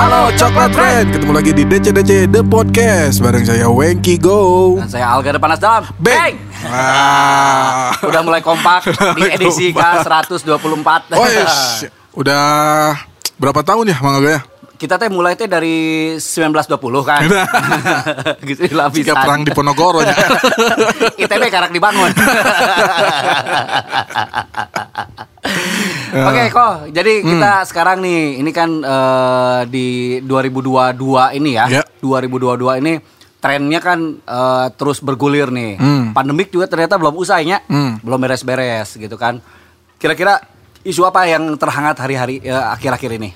Halo Coklat Friend, ketemu lagi di DCDC The Podcast bareng saya Wengki Go. Dan saya Alga Panas Dalam Bang. Ah. Udah mulai kompak di edisi K124 Oh yes. Udah berapa tahun ya Mang Aga ya? Kita teh mulai teh dari 1920 kan Gitu lah Jika perang di Ponorogo ya. ITB karak dibangun Oke kok, jadi Hmm. kita sekarang nih, ini kan eh, di 2022 ini ya, Ya. 2022 ini trennya kan eh, terus bergulir nih. Hmm. Pandemik juga ternyata belum usainya, Hmm. belum beres-beres gitu kan. Kira-kira isu apa yang terhangat hari-hari eh, akhir-akhir ini?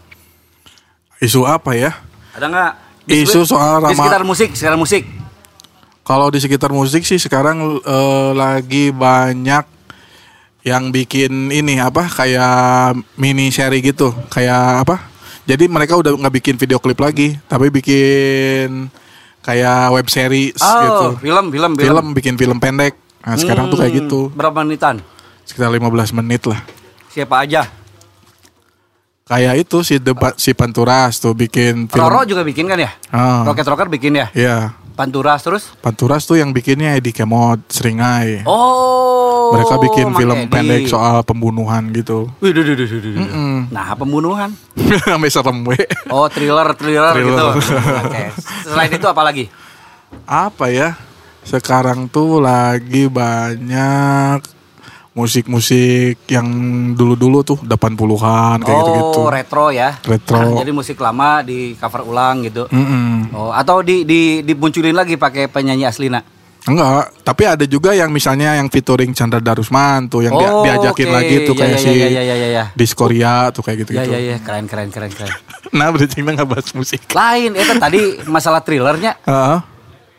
Isu apa ya? Ada nggak? Di Isu soal di Rama- sekitar musik, sekitar musik. Kalau di sekitar musik sih sekarang eh, lagi banyak yang bikin ini apa kayak mini seri gitu, kayak apa? Jadi mereka udah nggak bikin video klip lagi, tapi bikin kayak web series Oh, gitu. film, film, film. Film bikin film pendek. Nah, sekarang tuh kayak Hmm, gitu. Berapa menitan? Sekitar 15 menit lah. Siapa aja? Kayak itu si debat si Panturas tuh bikin film. Roro juga bikin kan ya? Ah. Rocket Rocker bikin ya? Iya. Panturas terus? Panturas tuh yang bikinnya Edi Kemot, Seringai. Oh. Mereka bikin Mang film pendek soal pembunuhan gitu. Wih, duh, duh, duh, duh, duh, duh. Nah, pembunuhan. Sampai serem we. Oh, thriller, thriller, Thriller. gitu. Oke. Selain itu apa lagi? Apa ya? Sekarang tuh lagi banyak musik-musik yang dulu-dulu tuh 80-an kayak oh, gitu-gitu. retro ya. Retro. Nah, jadi musik lama di cover ulang gitu. Mm-mm. Oh, atau di di dimunculin lagi pakai penyanyi aslina. Enggak, tapi ada juga yang misalnya yang featuring Chandra Darusman tuh yang dia- Oh, diajakin oke. lagi tuh Ya, kayak ya, si ya, ya, ya, ya, ya. Diskoria tuh kayak gitu-gitu. Ya ya ya, keren keren keren keren. Nah, berarti kita nggak bahas musik. Lain itu tadi masalah thrillernya. Heeh.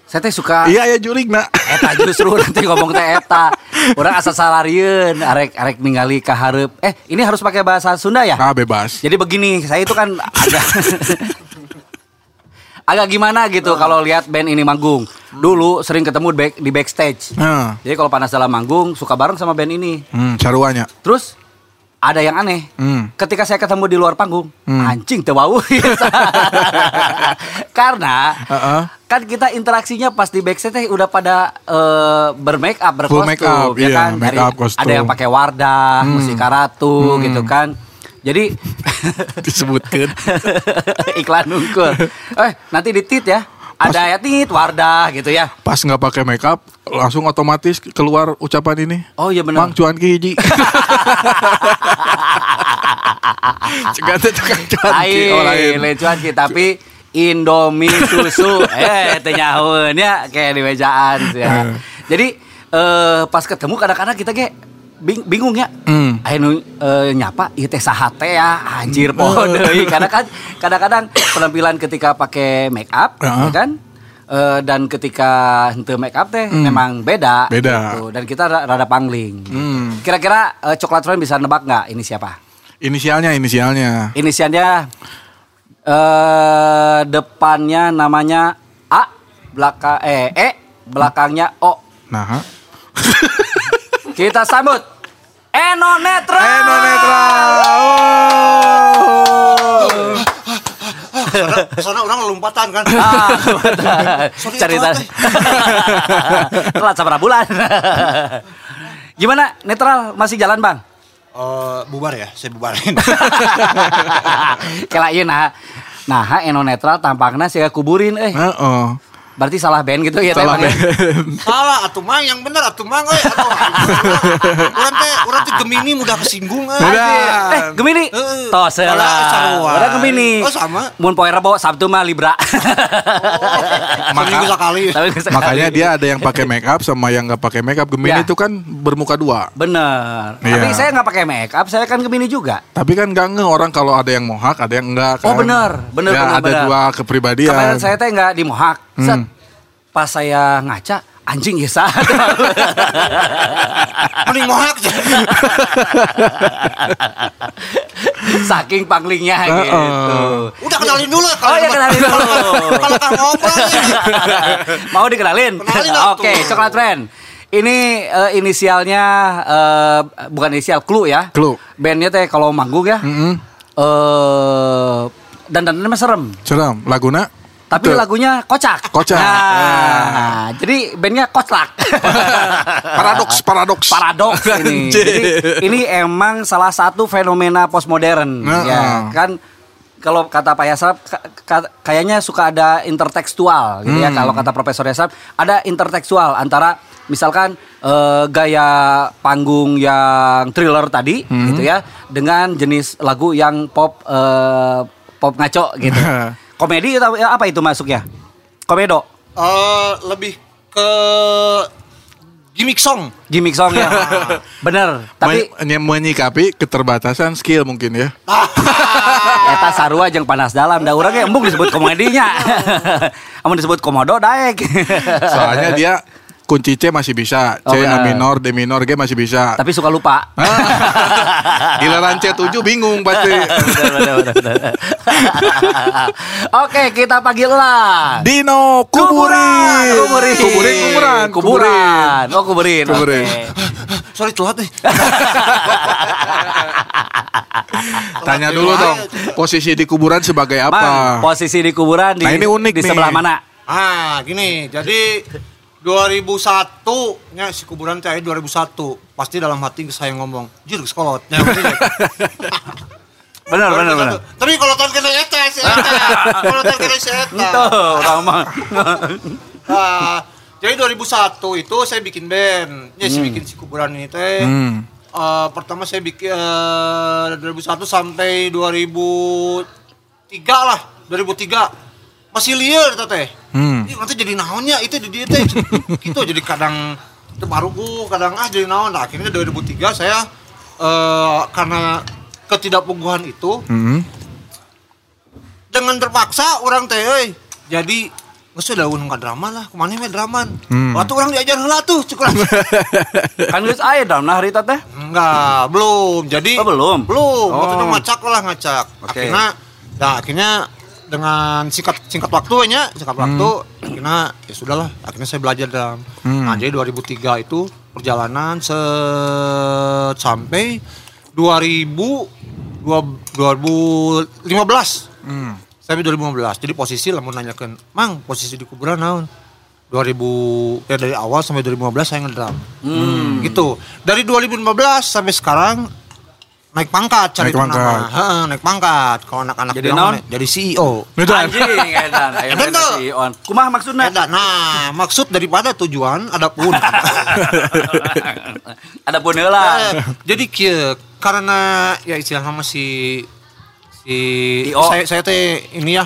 Saya teh suka Iya ya jurig nak. Eta justru nanti ngomong teh eta. Orang asal salarieun arek arek ningali ka hareup. Eh, ini harus pakai bahasa Sunda ya? Ah bebas. Jadi begini, saya itu kan agak agak gimana gitu kalau lihat band ini manggung. Dulu sering ketemu di, back, di backstage. Nah, Jadi kalau panas dalam manggung suka bareng sama band ini. hmm, caruanya. Terus ada yang aneh. Hmm. Ketika saya ketemu di luar panggung, Hmm. anjing teu bau. Karena Heeh. kan kita interaksinya pas di backstage udah pada eh, bermake up, Full berkostum, make up, ya iya, kan? Dari- up, kostum. ada yang pakai Wardah, Hmm. musik karatu Hmm. gitu kan. Jadi Disebutkan. iklan nungkul. Eh, nanti di tit ya. Ada ya tit Wardah gitu ya. Pas nggak pakai make up, langsung otomatis keluar ucapan ini. Oh iya benar. Mang cuan ki hiji. Cegat itu kan cuan ki oh, lain. Lain, cuan ki tapi Indomie susu eh teu nyahoeun ya kayak di mejaan ya. Eh. Jadi eh pas ketemu kadang-kadang kita ge bing- bingung ya. Hmm. Aya nu eh, nyapa ieu teh saha teh ya anjir poho deui karena kan kadang-kadang penampilan ketika pakai make up Heeh. ya kan Eh, dan ketika henteu make up teh Hmm. memang beda Beda. gitu. dan kita ra- rada pangling. Hmm. Kira-kira eh, coklat friend bisa nebak nggak ini siapa? Inisialnya, inisialnya. Inisialnya eh depannya namanya A, belakang eh E, belakangnya O. Nah, Kita sambut Eno Netra. Eno Netral. Oh. Soalnya orang lompatan kan. Ah, cerita. telat, Telat sabar bulan. Gimana netral masih jalan bang? Eh, bubar ya, saya bubarin. Kelain nah, nah Eno netral tampaknya saya kuburin eh. Heeh. Berarti salah band gitu ya Salah band. Salah, atuh mang yang bener atuh mang euy. Atuh. Urang teh urang teh Gemini mudah kesinggung euy. Eh, Gemini. Toh sarua. Orang Gemini. Oh, sama. Mun poe Rebo Sabtu mah Libra. Seminggu sekali. Makanya dia ada yang pakai make up sama yang nggak pakai make up. Gemini Ya. itu kan bermuka dua. Bener. Iya. Tapi saya nggak pakai make up, saya kan Gemini juga. Tapi kan nggak nge orang kalau ada yang mohak, ada yang enggak kan. Oh bener, bener, Ya, bener, ada bener. dua kepribadian. Kemarin saya teh nggak dimohak. Set. Hmm. Pas saya ngaca, anjing ya sah. Mending mohak. Saking panglingnya Heeh. gitu. Udah kenalin dulu ya Oh, iya, kenalin dulu. Kalau kan ngobrol ya. Mau dikenalin? Oke, coklat friend. Ini eh, inisialnya eh, bukan inisial Clue ya. Clue. Bandnya teh kalau manggung ya. Mm-mm. eh dan dandannya serem. Serem. Laguna? Tapi Betul. lagunya kocak. Kocak. Nah, jadi bandnya kocak. Paradoks, paradoks. Paradoks ini. Jadi ini emang salah satu fenomena postmodern. Nah, ya kan kalau kata Pak Yasab ka- ka- kayaknya suka ada intertekstual gitu ya Hmm. kalau kata Profesor Yasab ada intertekstual antara misalkan eh, gaya panggung yang thriller tadi Hmm. gitu ya dengan jenis lagu yang pop eh, pop ngaco gitu. Komedi atau ya, apa itu masuknya? Komedo, Eh, lebih ke gimmick song. gimmick song ya. Bener, tapi Men- menyikapi keterbatasan skill mungkin ya. Eta sarua jeung panas dalam da urang ge embung disebut komedinya. Amun disebut komodo daek. Soalnya dia kunci C masih bisa, Oh, C A benar. minor, D minor, G masih bisa. Tapi suka lupa. Giliran C7 bingung pasti. Oke, kita panggil lah. Dino kuburin. Kuburin. Kuburin, kuburan. Kuburan. Oh, kuburin. Kuburin. Oke. Sorry telat deh. Tanya dulu dong, posisi di kuburan sebagai apa? posisi di kuburan di Nah, ini unik di nih. sebelah mana? Ah, gini. Jadi 2001 nya si kuburan teh 2001 pasti dalam hati saya ngomong jir geus kolot nya Benar, benar, benar. tapi kalau tahun kena eta si eta kalau tahun kena si eta. Ah, jadi 2001 itu saya bikin band. Ya saya bikin si kuburan ini teh. Hmm. Eh, pertama saya bikin eh, 2001 sampai 2003 lah. 2003 masih liar teh Hmm. Ih, nanti jadi naonnya itu di dia teh gitu jadi kadang itu baru ku kadang ah jadi naon nah, akhirnya 2003 saya eh, karena ketidakpuguhan itu Hmm. dengan terpaksa orang teh euy. jadi nggak sudah unung ka drama lah ke mana mah drama Hmm. waktu orang diajar heula tuh cukup Kan geus aya daun nah harita teh. enggak belum jadi Oh, belum? belum waktu Oh. itu ngacak lah ngacak Oke. akhirnya nah akhirnya dengan singkat singkat waktunya singkat waktu akhirnya ya sudahlah akhirnya saya belajar dalam Hmm. nah jadi 2003 itu perjalanan se sampai 2000 dua- 2015 Hmm. sampai 2015 jadi posisi lah mau nanyakan mang posisi di kuburan naon 2000 ya dari awal sampai 2015 saya ngedram Hmm. gitu dari 2015 sampai sekarang naik pangkat cari Naik pangkat. nama Heeh, naik pangkat kalau anak-anak Jadi bilang mah, jadi CEO Betul. Anjing edan, aya Edan tuh. si on. Kumaha maksudna? Ada, nah maksud daripada tujuan ada pun Ada pun heula. Eh, jadi kieu karena ya istilahnya sama si si IO. saya saya teh ini ya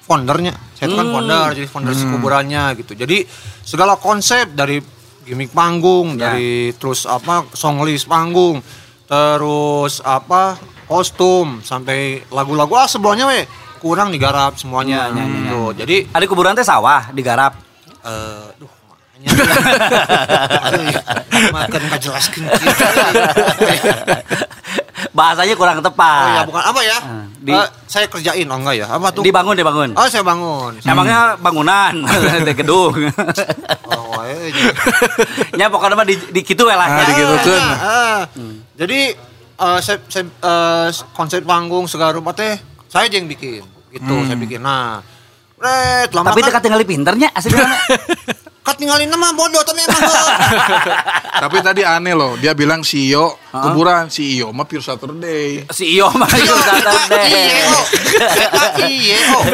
foundernya saya tuh kan Hmm. founder jadi founder si kuburannya gitu jadi segala konsep dari gimmick panggung Ya. dari terus apa song list panggung terus apa kostum sampai lagu-lagu ah sebelumnya we kurang digarap semuanya Ya, ya, ya, ya. gitu jadi Ada kuburan teh sawah digarap. eh duh makan nggak jelaskan Bahasanya kurang tepat. Oh ya bukan apa ya? Ah, di- Eh, saya kerjain oh enggak ya? Apa tuh? Dibangun, dibangun. Oh saya bangun. Emangnya bangunan, teh gedung. Oh, eh, Nya pokoknya mah di, di kitu we lah. Ah, nya. di. Gitu, Ah, ah. Jadi eh, saya, saya, eh, konsep panggung segala rupa teh saya aja yang bikin. Gitu saya bikin. Nah, Red, lama Tapi kan teka tinggal pinternya aslinya. Kat tinggalin nama bodoh tapi emang Tapi tadi aneh loh, dia bilang CEO kuburan, CEO mah Pure Saturday. CEO mah itu Saturday. Iya, oh. Iya, oh.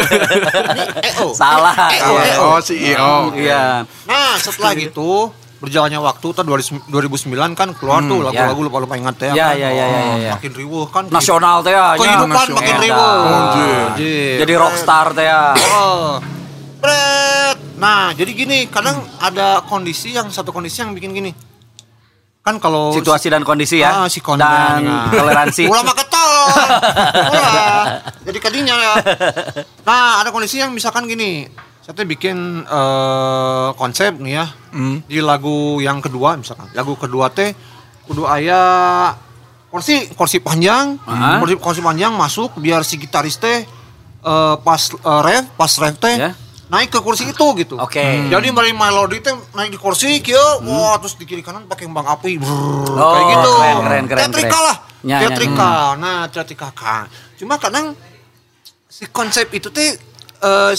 Eh, oh. Salah. Eh, oh, eh, oh. Oh, CEO. Iya. Nah setelah gitu berjalannya waktu tahun 2009 kan keluar tuh ya. lagu-lagu lupa-lupa ingat ya Ya, kan? ya, ya, ya, ya, ya. makin riuh kan Nasional teh ya. kehidupan nasional. makin riuh. Jadi rockstar teh ya. oh. Bret. Nah jadi gini kadang ada kondisi yang satu kondisi yang bikin gini kan kalau Situasi dan kondisi ya. Ah, si konten, dan ya. toleransi. Ulah mah ketol. Jadi kadinya ya. Nah, ada kondisi yang misalkan gini. Saya tuh bikin eh, konsep nih ya. Hmm. Di lagu yang kedua misalkan. Lagu kedua teh kudu aya kursi kursi panjang, Ah. kursi kursi panjang masuk biar si gitaris teh eh, pas eh, ref, pas ref teh Ya. Naik ke kursi itu gitu. Oke. Hmm. Jadi dari melodi teh naik di kursi kieu, wah terus di kiri kanan pakai kembang api. Brrrr, Oh, kayak gitu. keren, keren, keren, Teatrikal lah. Ya, ya, teatrikal. Nah, teatrikal kan. Cuma kadang si konsep itu teh eh,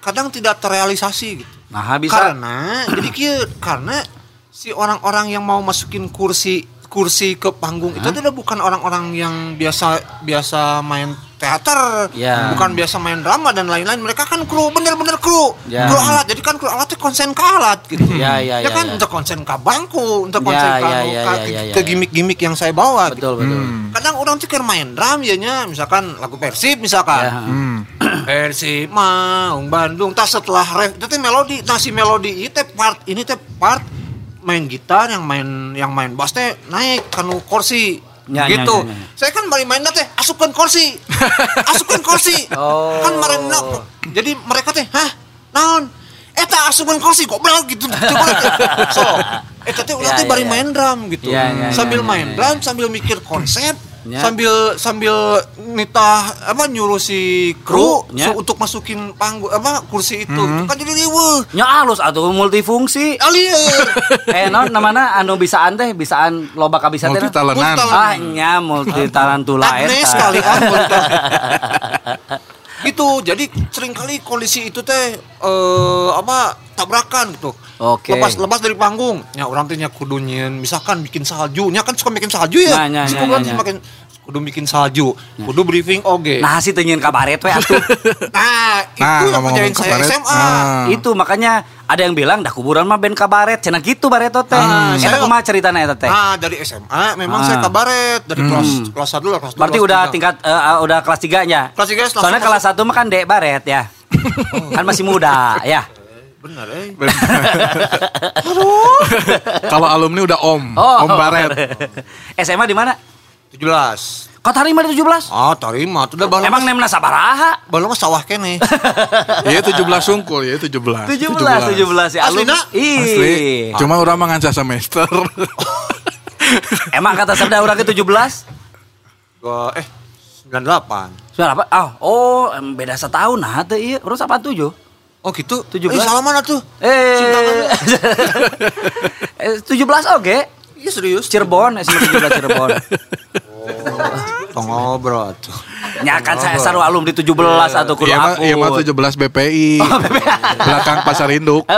kadang tidak terrealisasi gitu. Nah, bisa. Karena jadi kieu karena si orang-orang yang mau masukin kursi kursi ke panggung itu adalah bukan orang-orang yang biasa biasa main teater, Ya. bukan biasa main drama dan lain-lain. Mereka kan kru bener-bener kru, Ya. kru alat. Jadi kan kru alat itu konsen ke alat gitu. Ya, ya, ya, kan ya. untuk konsen ke bangku, untuk Ya, konsen ke, ya, anu, ya, ke- ya, ya, ya, ke ya. gimmick-gimmick yang saya bawa. gitu. Betul, betul. Kadang orang tuh main drum ya nya, misalkan lagu Persib misalkan. Ya. Hmm. Persib Maung Bandung tas setelah ref itu teh melodi nah si melodi itu teh part ini teh part main gitar yang main yang main bass teh naik kanu kursi Ya, ya, gitu ya, ya. saya kan main teh asupkan kursi asupkan kursi Oh. kan kemarin jadi mereka teh hah naon eta asupkan kursi goblok gitu Coba so eta teh ulah Ya, teh ya, bari ya. main drum gitu Ya, ya, sambil ya, main ya, ya. drum sambil mikir konsep Ya. sambil sambil nitah apa nyuruh si kru ya. su- untuk masukin panggung apa kursi itu kan jadi riweuh Nya halus atuh multifungsi. alieur eh non namana anu bisaan teh bisaan loba kabisa teh. Multi talenan. Multi-talent. Ah nya multi tarantula Agnes eta. kali ah multi- gitu. Jadi sering kali kondisi itu teh eh apa tabrakan gitu. Oke. lepas lepas dari panggung. Ya orang teh nya kudu nyieun misalkan bikin salju. Nya kan suka bikin salju ya. Nah, nah, suka nah, nah, bikin kudu bikin salju. Kudu briefing oge Nah, si nyieun kabaret we atuh. nah itu Nah, yang ngajarin saya kabaret, SMA nah. Itu makanya ada yang bilang dah kuburan mah band kabaret, cenah gitu bareto teh. Ah, Eta saya- kumaha ceritana eta teh? Nah, dari SMA memang Ah. saya kabaret dari kelas kelas 1 lah kelas dua, Berarti kelas udah tiga. tingkat eh, udah kelas 3 nya. Kelas tiga, Soalnya kelas 1 mah kan dek baret ya. kan masih muda ya. benar eh. Kalau alumni udah om, Oh. om baret. SMA di mana? 17. Kau tarima di 17? Ah, tarima tuh udah balang Emang nemna sabaraha? balang mah sawah kene. Iya 17 sungkul ya 17. 17, 17 ya alumni. Aslina? Asli. Ih. Cuma orang mah nganca semester. Emang kata sabda orang ke 17? Gua eh 98. Sudah apa? Oh, oh, beda setahun nah teh ieu. Urus 87. Oh gitu. 17. Eh, salah mana tuh? Eh. Eh, 17 oke. Iya serius. Cirebon, SMA 17 Cirebon. Tong ngobrol tuh. Nya kan saya saru alumni 17 atau kudu Iya aku. iya mah 17 BPI. Belakang Pasar Induk.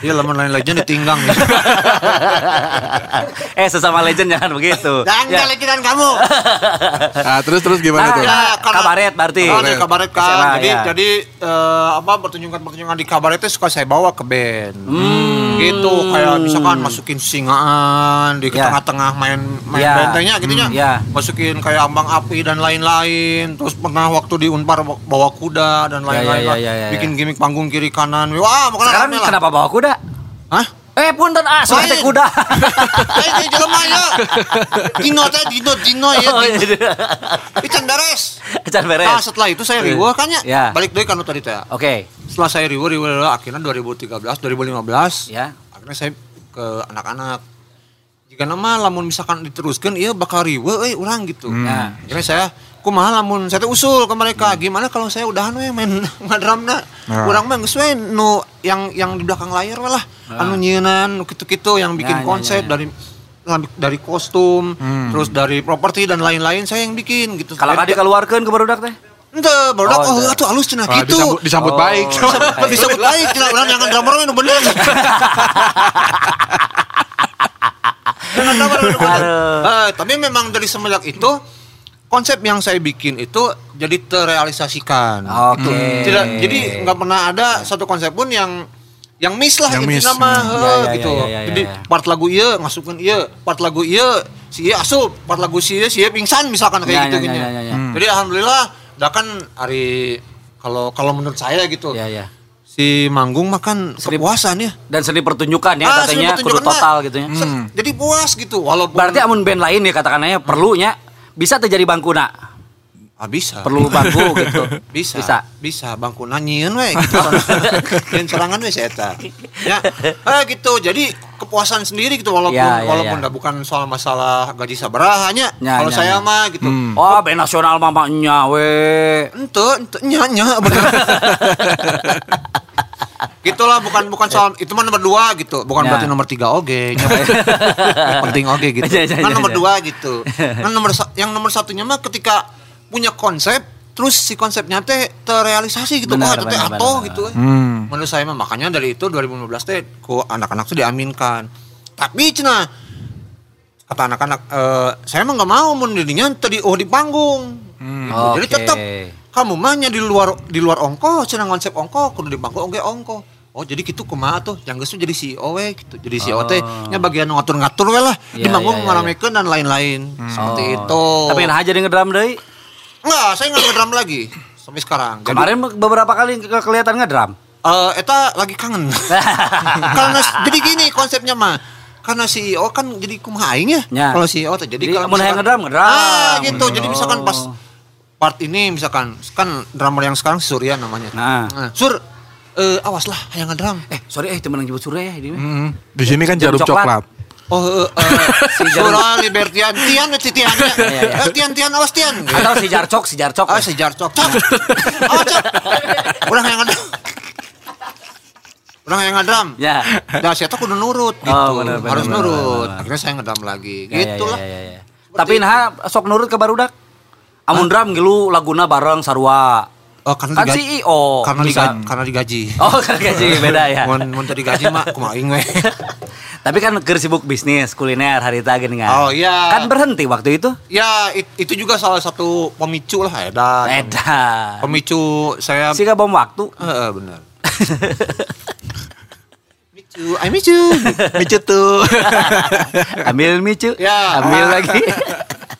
Iya lamun lain legend ditinggang ya. eh sesama legend jangan begitu. Dan Ya. legendan kamu. Nah, terus terus gimana Nah, tuh? ya. kabaret berarti. Oh, di kabaret kan. SMA, jadi ya. jadi eh, apa pertunjukan-pertunjukan di kabaret itu suka saya bawa ke band. Hmm. Gitu kayak misalkan masukin singaan di Ya. tengah-tengah main main Ya. bentengnya gitu ya. Hmm, ya. Masukin kayak ambang api dan lain-lain. Terus pernah waktu di Unpar bawa kuda dan Ya, lain-lain. ya, lah. ya, ya, ya. Bikin gimmick panggung kiri kanan. Wah, pokoknya Sekarang lah. kenapa bawa kuda? Hah? Eh punten ah, suka teh kuda. Eh, ini jelema ya. Dino teh Dino Dino ya. Oh, iya. Dino. Ican beres. Can beres. Nah, setelah itu saya riweuh kan ya. Ya. Balik deui kan tadi teh. Oke. Setelah saya riweuh riweuh akhirnya 2013 2015 Ya. akhirnya saya ke anak-anak. Jika nama lamun misalkan diteruskan iya bakal riweuh euy urang gitu. Nah. Akhirnya saya kumaha lamun saya teh usul ke mereka gimana kalau saya udahan we main ngadramna. Nah. Urang mah geus we nu yang yang di belakang layar we lah. Anu nyieunnan nu kitu-kitu yang bikin Ya, ya, konsep ya, ya. dari dari kostum, terus dari properti dan lain-lain saya yang bikin gitu. Kalau tadi keluarkan ke barudak teh. Ente, baru Oh, oh, atuh halus cenah Ah, gitu. disambut, disambut Oh. baik. Disebut baik, cenah urang jangan drummer nu bener. Jangan. Eh, tapi memang dari semenjak itu konsep yang saya bikin itu jadi terrealisasikan. Oke. Gitu. Tidak jadi nggak pernah ada satu konsep pun yang yang miss lah Yang intinya miss. mah Hmm. heh, Ya, ya, gitu. ya, ya, ya, Jadi ya. part lagu iya masukkan iya, part lagu iya si iya asup, part lagu si iya si iya pingsan misalkan Ya, kayak ya, gitu ya, gini. ya, ya, ya. Jadi alhamdulillah dah kan hari kalau kalau menurut saya gitu. Ya ya. Si manggung mah kan Seni- kepuasan ya. Dan seni pertunjukan ya Ah, katanya kudu total gitu ya. se- Jadi puas gitu walaupun Berarti amun band lain ya katakannya perlunya bisa terjadi bangkuna. ah, bisa. Perlu bangku gitu. bisa Bisa. bisa bangku nanyian we gitu dan serangan we saya eta ya eh gitu jadi kepuasan sendiri gitu walaupun Ya, ya, walaupun ya. dah bukan soal masalah gaji sabarahanya Ya, kalau ya, saya ya. mah gitu Hmm. Oh, band nasional mamanya we. ente ente nya nya bener gitulah bukan bukan soal itu mah nomor dua gitu. Bukan Ya. berarti nomor tiga oge nya penting oge gitu. Ya, ya, kan ya, nomor ya. dua gitu. Kan nomor yang nomor satunya mah ketika punya konsep terus si konsepnya teh terrealisasi gitu. Benar, kok itu teh benar, gitu. Hmm. menurut saya mah makanya dari itu 2015 teh ku anak-anak tuh diaminkan. Tapi cina kata anak-anak eh, saya mah nggak mau mun dirinya tadi oh di panggung. Gitu. jadi Oke. tetap kamu mahnya di luar di luar ongko cina konsep ongko kudu di panggung oke ongko Oh jadi gitu kumaha tuh yang tuh jadi CEO we gitu. Jadi CEO teh nya bagian ngatur-ngatur we lah di iya, ngaramekeun dan lain-lain. Seperti Oh. itu. Tapi nah jadi ngedram deui. enggak, saya enggak ngedram lagi sampai sekarang. Jadi Kemarin beberapa kali ke kelihatan ngedram. eh eta lagi kangen. Karena jadi gini konsepnya mah. Karena CEO kan jadi kumaha aing ya. Ya. Kalau CEO teh jadi Jadi kalau misalkan- ngedram, ngedram. Ah, gitu. Jadi Oh. misalkan pas part ini misalkan kan drummer yang sekarang Surya namanya. Nah. Sur eh awas lah hayang ngedram. Eh, sorry eh temen yang nyebut Surya ya ini. Hmm. Di sini kan Jarum jarum coklat. coklat. Oh, eh, eh, si Sura Libertian, Tian, si Tian, ya. Iya, iya. Eh, Tian, Tian, awas Tian. Atau si Jarcok, si Jarcok. Ah, si Jarcok, cok. Oh, cok. Orang yang ada. Orang yang ngadram. Ya. Nah, saya tuh kudu nurut gitu. Oh, benar, benar, Harus nurut. benar, benar. Akhirnya saya ngedram lagi. Ya, ya, gitu lah. ya, ya, ya. Tapi nah sok nurut ke barudak. Amun dram gilu laguna bareng sarua. Oh, karena Kan digaji. CEO. Karena digaji. Karena digaji. Oh, kan gaji beda ya. Mun mun tadi gaji mah kumaha we. Tapi kan keur sibuk bisnis kuliner hari tadi gini kan. Oh, iya. Kan berhenti waktu itu. Ya, it- itu juga salah satu pemicu lah edan. Edan. Pemicu saya Sih bom waktu. Heeh, benar. Micu, I miss you. Micu tuh. Ambil micu. Ya. Ambil lagi.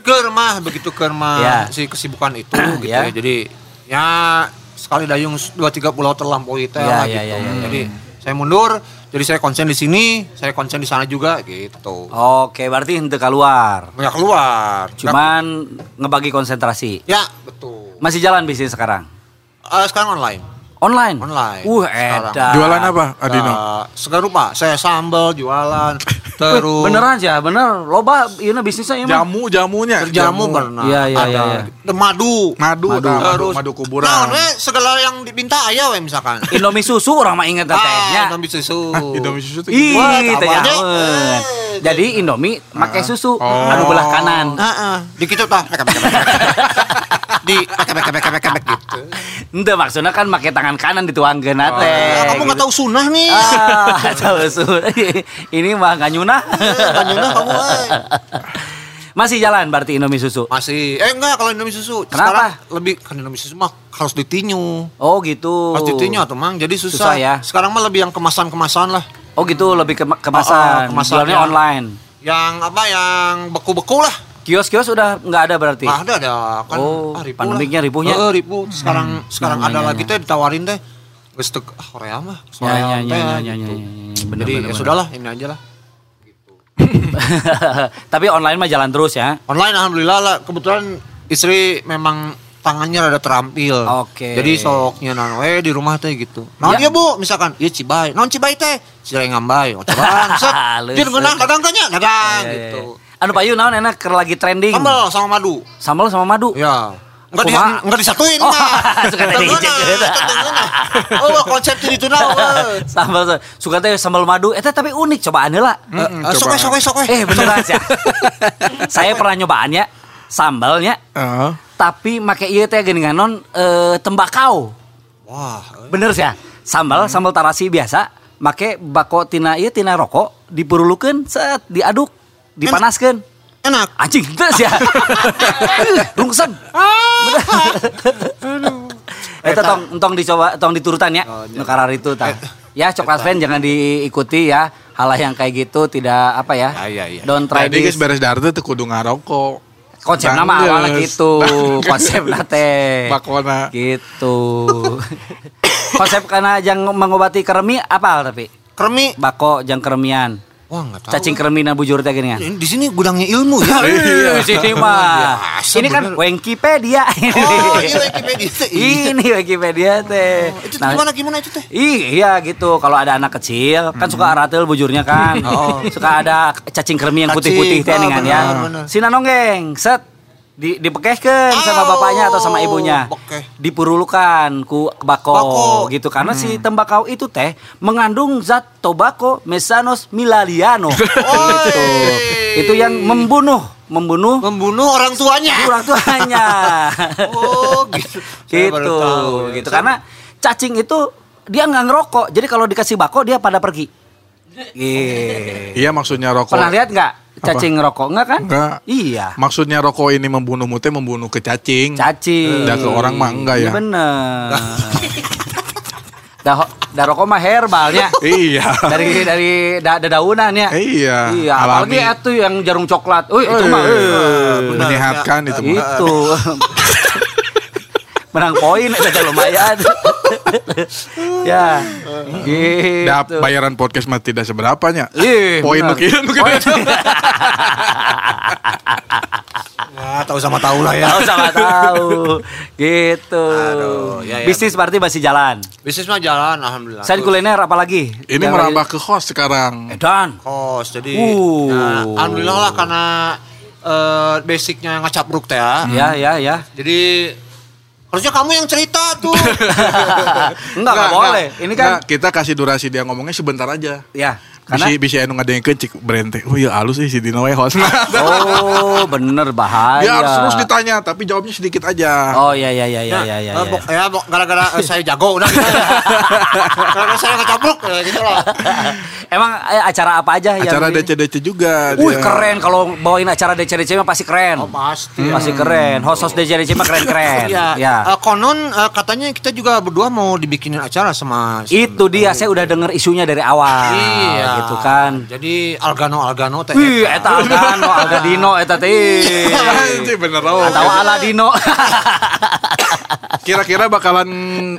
Kermah begitu kermah Ya. si kesibukan itu gitu Ya. ya. Jadi ya sekali dayung dua tiga pulau terlampaui teh Ya, lah ya, gitu. ya, ya, ya. Jadi saya mundur, jadi saya konsen di sini, saya konsen di sana juga gitu. Oke, berarti henteu keluar. Nggak keluar. Cuman ngebagi konsentrasi. ya betul. Masih jalan bisnis sekarang. Eh, sekarang online. Online. Online. Uh, Sekarang. edan. Jualan apa, Adino? Uh, segala rupa. Saya sambal, jualan, terus Beneran sih, bener. Loba ieu bisnisnya mah. Jamu jamunya. jamu pernah. Iya, iya, ada iya, iya. The madu. Madu, Madu. Terus madu kuburan. Nah, we, segala yang dipinta aya we misalkan. Indomie susu orang mah inget tetehnya. Ah, Indomie susu. Hah, Indomie susu tuh Ih, teh tabarnya. nyaman. Eh, Jadi Indomie make susu Oh. anu belah kanan. Heeh, di kitu tah. Di pek, pek, pek, pek, gitu. Ente maksudnya kan make tangan kanan dituangkeun Ah, teh. kamu nggak tahu sunnah nih. Ah, tahu susu. Ini mah nggak nyunah. nggak nyunah kamu. Masih jalan berarti Indomie susu. Masih eh enggak kalau Indomie susu. Kenapa? Sekarang lebih kan Indomie susu mah harus ditinyu. Oh gitu. Harus ditinyu atau mang jadi susah. Susah ya. Sekarang mah lebih yang kemasan-kemasan lah. Oh gitu lebih ke Oh, kemasan. oh, kemasan, Jualnya ya. online. Yang apa yang beku-beku lah. Kios-kios udah nggak ada berarti. Nah, ada ada kan Oh, ah, ribu pandemiknya lah. ribuhnya. Heeh, ribu. Sekarang sekarang Ya, ada ya, lagi teh ditawarin teh. Geus teu ah Korea mah. Ya, Korea ya, ya, ya, ya, gitu. Jadi bener, ya sudahlah ini aja lah. Tapi online mah jalan terus ya. Online alhamdulillah lah kebetulan istri memang tangannya rada terampil. Oke. Jadi soknya nan we di rumah teh gitu. Naon Ya. Bu? Misalkan ieu Cibai. Naon Cibai teh? Cirai ngambay. Oh, coba. Set. Dia dagang tanya, Ya, ya, gitu. Anu payu naon enak keur lagi trending. Sambal sama madu. Sambal sama madu. Ya. Enggak di, enggak disatuin Oh, mah. suka tadi Tengeuna, dicekeun. tengeuna. Oh, konsep di ditu na. weh. sambal suka teh sambal madu eta tapi unik cobaan heula. Eh, Sok sok sok. Eh beneran sih. Saya pernah nyobaannya sambalnya Heeh. tapi make ieu teh geuningan non eh, tembakau. Wah, Bener sih ya. Sambal sambal tarasi biasa make bako tina ieu tina rokok dipurulukeun set diaduk dipanaskeun. enak. Anjing terus ya. Rungsen. Eta tong tong dicoba tong diturutan ya. Oh, iya. Itu tah. Ya coklat fan jangan diikuti ya. Hal yang kayak gitu tidak apa ya. Ya, ya, ya. Don't try Jadi guys this. beres dari teh kudu ngarokok. Konsep nama awalnya gitu. Konsep teh. Bakona. Gitu. Konsep karena jang mengobati keremi apa tapi? Kremi. Bako jang keremian. Wah, enggak tahu. Cacing keremi na bujur teh gini kan. Ini- Di sini gudangnya ilmu ya. Iya, sini mah. Ini kan. Wikipedia. Oh, iya Wikipedia teh. Iya. Ini Wikipedia teh. Oh, Itu Nah, gimana gimana itu teh? Iya gitu. Kalau ada anak kecil kan suka aratil bujurnya kan. Oh. Suka ada cacing kermi yang putih-putih teh oh, nih kan ya. benar, benar. Sina nonggeng, set di dipekehkeun sama Oh, bapaknya atau sama ibunya. bekeh. Dipurulukan ku bako, Bako. gitu karena si tembakau itu teh mengandung zat tobacco mesanos milaliano. gitu. Itu yang membunuh membunuh Membunuh orang tuanya. orang tuanya. Oh, gitu. Gitu, tahu, ya. gitu. Karena cacing itu dia nggak ngerokok, jadi kalau dikasih bako dia pada pergi. Gitu. Iya maksudnya rokok. Pernah lihat nggak cacing ngerokok nggak kan? Enggak. Iya. Maksudnya rokok ini membunuh mute membunuh ke cacing. Cacing. Dah ke orang mah enggak ya. Iya bener. dah, dah rokok mah herbalnya. iya. dari dari da, dedaunan ya. Iya, Iya, alami. apalagi itu yang jarum coklat. Wih, itu Eh, mah eh, menyehatkan itu itu. Menang poin itu lumayan. ya. Gitu. Dah bayaran podcast mah tidak seberapanya. Ih, Poin Poin. Ya, tahu sama tahu lah ya. Tahu sama tahu. Gitu. Aduh, ya, ya. Bisnis berarti masih jalan. Bisnis mah jalan alhamdulillah. Selain kuliner apalagi? Ini Yang merambah ke host sekarang. Edan. kos jadi Uh. ya, alhamdulillah lah karena eh, basicnya ngecapruk teh ya. Ya, ya, ya. Jadi harusnya kamu yang cerita tuh. Enggak, enggak boleh. Ini kan Enggak, kita kasih durasi dia ngomongnya sebentar aja. ya, karena bisa anu ngadengeun cik berente. Oh iya halus sih si Dino we host. Oh, bener bahaya. Dia harus terus ditanya tapi jawabnya sedikit aja. Oh, ya, ya, ya, ya, ya, ya. Eh, bok- ya, bok- gara-gara eh, saya jago udah gitu. gara-gara saya ngecapruk ya, gitu lah. Emang eh, acara apa aja yang Acara DC-DC juga. Wih, dia. keren kalau bawain acara DC-DC mah pasti keren. Oh, pasti. Pasti keren. Host-host DC-DC mah keren-keren. Ya, ya. eh, konon eh, katanya kita juga berdua mau dibikinin acara sama Itu dia, saya udah denger isunya dari awal. Iya. Gitu kan. Jadi Algano Algano teh. Wih, eta Algano, Algadino, eta teh. Anjing bener oh. Atau Aladino. Kira-kira bakalan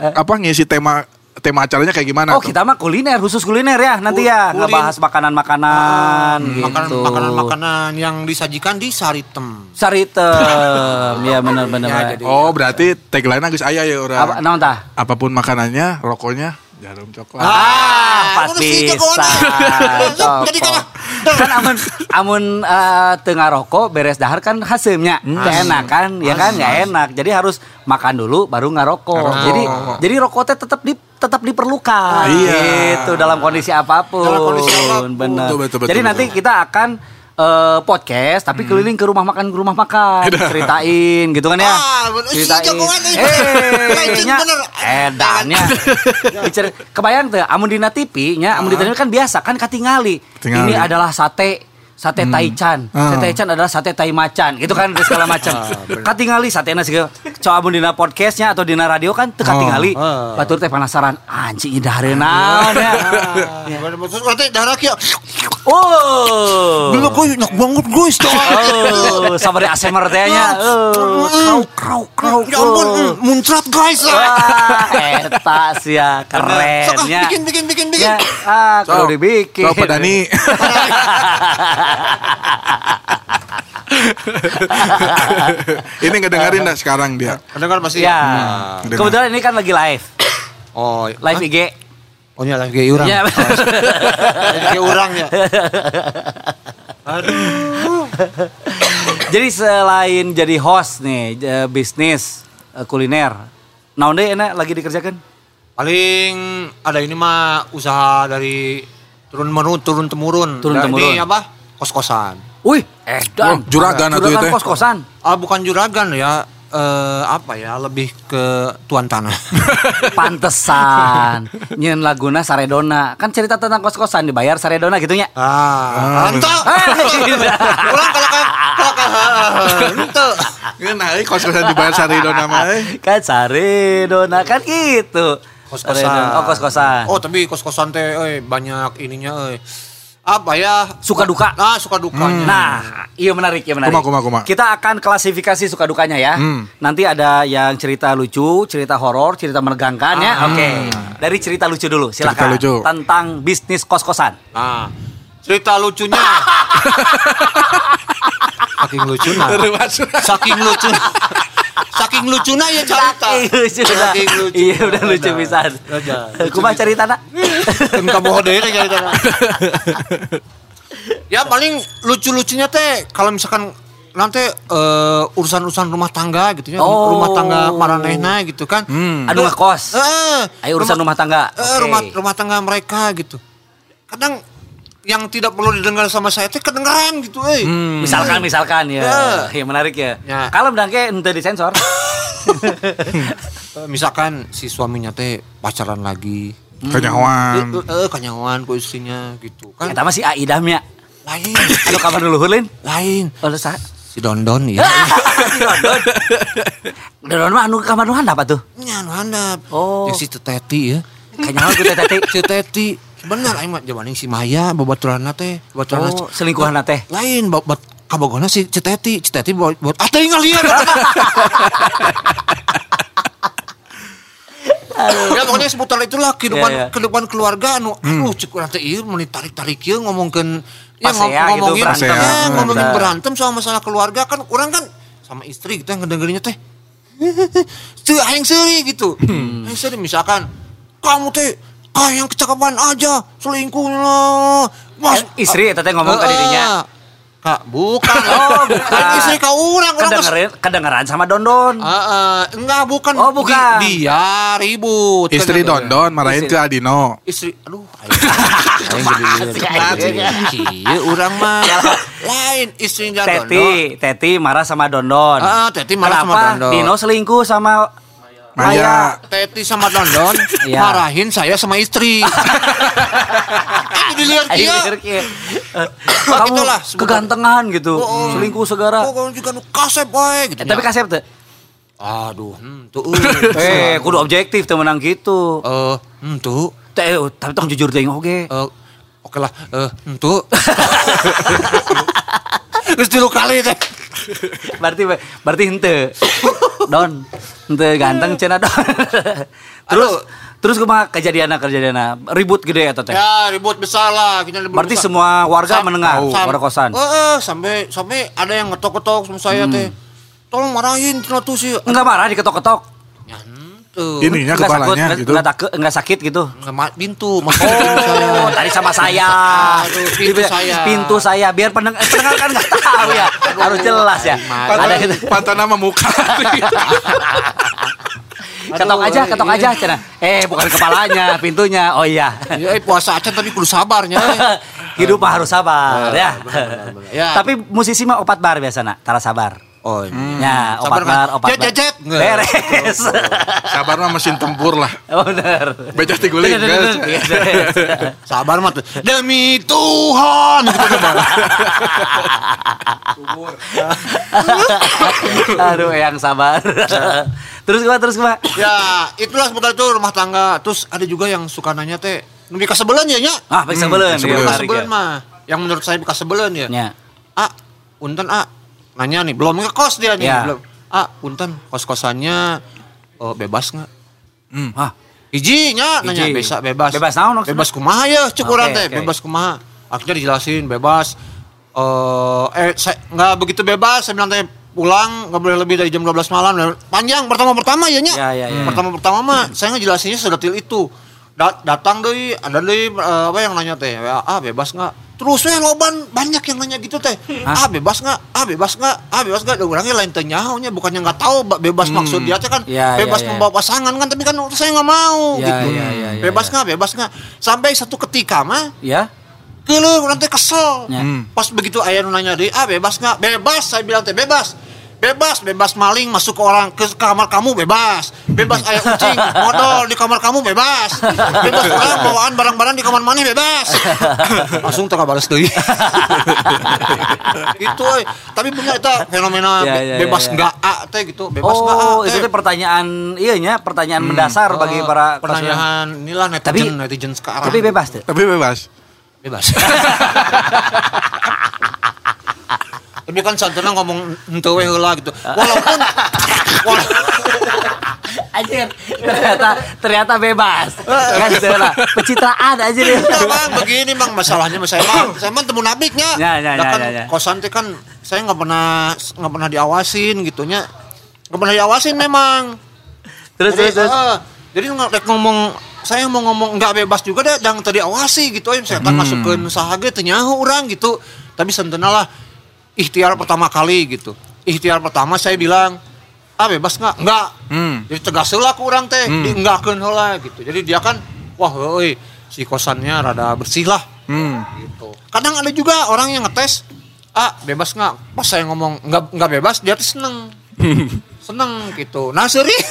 apa ngisi tema tema acaranya kayak gimana? Oh tuh? kita mah kuliner khusus kuliner ya nanti ya Kulin- ngebahas makanan-makanan gitu. Makanan makanan makanan yang disajikan di Saritem. Saritem, ya benar-benar. Ya, jadi- Oh, berarti tagline geus aya ya orang. Apa naon tah? Apa pun makanannya, rokoknya jarum coklat. Ah, pas udah sih, bisa. jagoan. Jadi kan amun amun eh, tengah rokok beres dahar kan hasilnya Nggak enak kan ya kan nggak enak jadi harus makan dulu baru ngarokok Ngarokok. jadi jadi rokoknya tetap di tetap diperlukan Iya. gitu dalam kondisi apa pun Dalam kondisi apa pun. bener Betul, betul, betul, jadi nanti betul. kita akan eh, podcast tapi keliling ke rumah makan ke rumah makan. Ceritain gitu kan ya? Ah, ceritain. Ih. eh edannya. Kebayang tuh amun dina TV nya amun di TV kan biasa kan katingali Tingali. ini adalah sate sate taichan Ah. sate taichan adalah sate tai macan gitu kan segala macam katingali sate nasi coba amun dina podcastnya atau dina radio kan teu katingali Oh. batur teh penasaran anjing ida hari naon ya Terus nanti darah kia. oh Bila gue enak banget guys tuh. oh sabari ASMR teh nya oh krau krau krau Ya ampun, mm, muncrat guys. Wah, eta sih ya keren Sok, ah, ya. bikin, bikin, bikin, bikin. Ya, ah, Sok, kalau dibikin. sok, Pak Dani. Ini ngedengerin dah sekarang dia. Dengar masih. Ya. Hmm, dengar. Kebetulan ini kan lagi live. Oh, Live IG. Oh, iya lagi urang. Ya. Lagi urang ya. jadi selain jadi host nih eh, bisnis eh, kuliner. Naon deui enak lagi dikerjakan? Paling ada ini mah usaha dari turun menurun turun temurun. Turun temurun. Ini apa? Kos-kosan. Wih, edan. Oh, juragan atuh Juragan teh. kos-kosan. Ah bukan juragan ya. Eh apa ya? Lebih ke tuan tanah. Pantesan. Nyen laguna Saredona. Kan cerita tentang kos-kosan dibayar Saredona gitu nya. ah, ente. Ulang kalau kan kalau kan ente. Nah, ini kos-kosan dibayar sari dona mah. eh. kan Saredona kan gitu. Kos-kosan. Saredona. Oh, kos-kosan. Oh, tapi kos-kosan teh euy banyak ininya euy. Apa ya? Suka duka. Nah, suka dukanya. Nah, iya menarik, iya menarik. Kuma, kuma, kuma. Kita akan klasifikasi suka dukanya ya. Hmm. Nanti ada yang cerita lucu, cerita horor, cerita menegangkan ya. Oke. Dari cerita lucu dulu, silakan. Cerita lucu. Tentang bisnis kos-kosan. Nah, cerita lucunya. Saking lucunya. Saking lucu. Saking lucunya ya cerita. Saking lucu lucu. Iya, udah lucu. Udah. Kumaha cerita nak? Kan kamu deui teh cerita. Ya paling lucu-lucunya teh kalau misalkan nanti eh, urusan-urusan rumah tangga gitu ya, Oh. rumah tangga maranehna gitu kan. Hmm. Anu ngekos. Eh, Ayo urusan rumah tangga. eh, Oke. rumah rumah tangga mereka gitu. Kadang yang tidak perlu didengar sama saya teh kedengaran gitu eh. Hmm. Misalkan misalkan ya. Ya. Ya menarik ya. Ya. Kalau mendangke ente disensor. Misalkan si suaminya teh pacaran lagi. Kenyawan. Eh, eh, kanyawan ku istrinya gitu kan. Eta mah si Aidamnya. Lain, Anu kamar dulu lain. Oh, lu sa. Si Dondon ya. Don mah anu kamar nu handap atuh. Nya anu handap. Oh. Yang si Teteti ya. Kayaknya aku teh teh. Si Teti. Bener aing mah si Maya babaturanna teh. Babaturanna Oh, selingkuhan teh. lain buat buat kabogona si Ceteti. Ceteti buat buat ah teh ngalian. Ya pokoknya seputar itulah kehidupan Ya, ya. kehidupan keluarga anu aduh cek ieu mun ditarik-tarik ieu ngomongkeun ya Pasea gitu, ngomongin berantem. ya, ngomongin berantem soal masalah keluarga kan orang kan sama istri kita yang ngedengerinnya teh Tuh aing seuri gitu. Aing seuri misalkan kamu teh ah yang kecakapan aja selingkuh lah. Mas, Eh, istri eta teh ngomong ka Eh, dirinya. Kak, bukan. Oh, bukan. Kan istri ka urang, urang kes- Kedengeran kedengeran sama Dondon. Ah, ah, enggak bukan. Oh, bukan. Di- dia ribut. Kan Istri gitu. Dondon marahin Istri. ke Adino. Istri, aduh, aing jadi liat. Kieu urang mah lain istrinya Dondon. Teti, Teti marah sama Dondon. Ah, Teti marah sama Kenapa Dondon. Dino selingkuh sama Maya. Teti sama Dondon Iya. marahin saya sama istri. Itu dilihat dia. Eh, Kamu gitulah, sebutan. kegantengan gitu, Oh, oh. selingkuh segara. Oh, kamu juga nu kasep wae gitu. Eh, tapi kasep tuh. Aduh, hmm, tuh. Eh, kudu objektif tuh menang gitu. Eh, hmm, tuh. Teh, tapi tong jujur teh oke. Eh, oke lah, eh, hmm, tuh. Terus tilu kali teh. berarti berarti hente. Don, hente ganteng cenah Don. terus Aduh. terus kumaha kejadianna kejadianna ribut gede atau teh? Ya, ribut besar lah. Kita ribut Berarti besar. semua warga Sam- mendengar sam- pada kosan. Eh, eh, sampai sampai ada yang ngetok-ketok sama saya teh. Tolong marahin cenah tuh sih. Enggak marah diketok-ketok. Ya, henteu. Ininya Enggak sakit, kepalanya enggak, gitu. enggak, takut, enggak sakit gitu. Nggak ma- pintu, masuk pintu saya. Oh, tadi sama saya. Aduh, pintu Di- saya. Pintu saya biar pendengar, pendengar kan nggak tahu ya. Harus jelas ya. Aduh, Ada gitu. Pantan nama muka. Ketok aja, ketok aja cenah. Eh, bukan kepalanya, pintunya. Oh iya. Ya, eh, puasa aja tapi kudu sabarnya. eh. Hidup mah harus sabar Eh, ya. Ya. Tapi musisi mah opat bar biasa nak, tara sabar. Oh, Ya, opat Sabar kan? bar, opat bar. jet, jet. Nggak. Beres. Sabar mah mesin tempur lah. Oh, bener. Becah tiguling. Beres. Sabar mah. Demi Tuhan. Gitu kan. Aduh, yang sabar. terus gimana, terus gimana? ya, itulah sebentar itu rumah tangga. Terus ada juga yang suka nanya teh, nu bekas sebelan ya nya? Ah, baik ya, Bekas menarik sebelan ya. mah. Yang menurut saya bekas sebelan ya. Ya. Ah, punten ah. Nanya nih, belum ngekos dia nih, Ya. belum. Ah, punten, kos-kosannya oh, bebas nggak? Hmm. Ah, Ijinya nanya bisa bebas. Bebas naon? Bebas kumaha ya urang teh, oke. bebas kumaha. Akhirnya dijelasin bebas. Eh eh saya nggak begitu bebas, saya bilang teh pulang nggak boleh lebih dari jam 12 malam. Panjang pertama-pertama ya nya. Ya, ya, ya. Pertama-pertama mah saya ngejelasinnya sedetil itu. Da- datang deui, ada deui eh, apa yang nanya teh, "Ya, ah bebas nggak? Terus we loban banyak yang nanya gitu teh. Ah bebas nggak? Ah bebas nggak? Ah bebas nggak? Da urangnya lain teh nyahonya bukannya nggak tahu ba- bebas maksud dia kan Ya, ya, bebas ya. membawa pasangan kan tapi kan saya nggak mau Ya, gitu. ya, ya, ya, bebas ya. nggak? Bebas nggak? Sampai satu ketika mah ya. Kele nanti kesel. Ya. Hmm. Pas begitu ayah nanya deh, ah bebas nggak? Bebas, saya bilang teh bebas. Bebas, bebas maling masuk ke orang ke kamar kamu bebas. Bebas ayah kucing modal di kamar kamu bebas. Bebas orang bawaan barang-barang di kamar mana bebas. Langsung teka balas deui. gitu euy. Tapi bener itu fenomena Ya, be- ya, bebas ya, ya. nggak ah teh gitu. Bebas ah Oh, teh. itu teh pertanyaan iya nya, pertanyaan mendasar bagi Oh, para pertanyaan inilah netizen Tapi- netizen sekarang. Tapi bebas tuh. Tapi bebas. bebas. Tapi kan santana ngomong ente we heula gitu. Walaupun wala- Anjir, ternyata ternyata bebas. kan gitu lah. Pencitraan aja deh. Enggak, bang begini bang masalahnya mas saya mah saya mah temu nabiknya. Ya, ya, Lah ya, kan ya, ya. kosan teh kan saya nggak pernah nggak pernah diawasin gitunya. Nggak pernah diawasin memang. Terus jadi, terus eh, jadi ngomong saya mau ngomong nggak bebas juga deh yang tadi awasi gitu ya saya kan masukin sahaga teu nyaho urang gitu tapi sentena lah ikhtiar pertama kali gitu ikhtiar pertama saya bilang ah bebas nggak nggak Hmm. jadi tegas lah ke orang teh di enggakkeun heula gitu jadi dia kan wah euy si kosannya rada bersih lah Hmm. gitu. Kadang ada juga orang yang ngetes, ah bebas nggak? Pas saya ngomong nggak nggak bebas, dia tuh seneng, seneng gitu. Nah seri,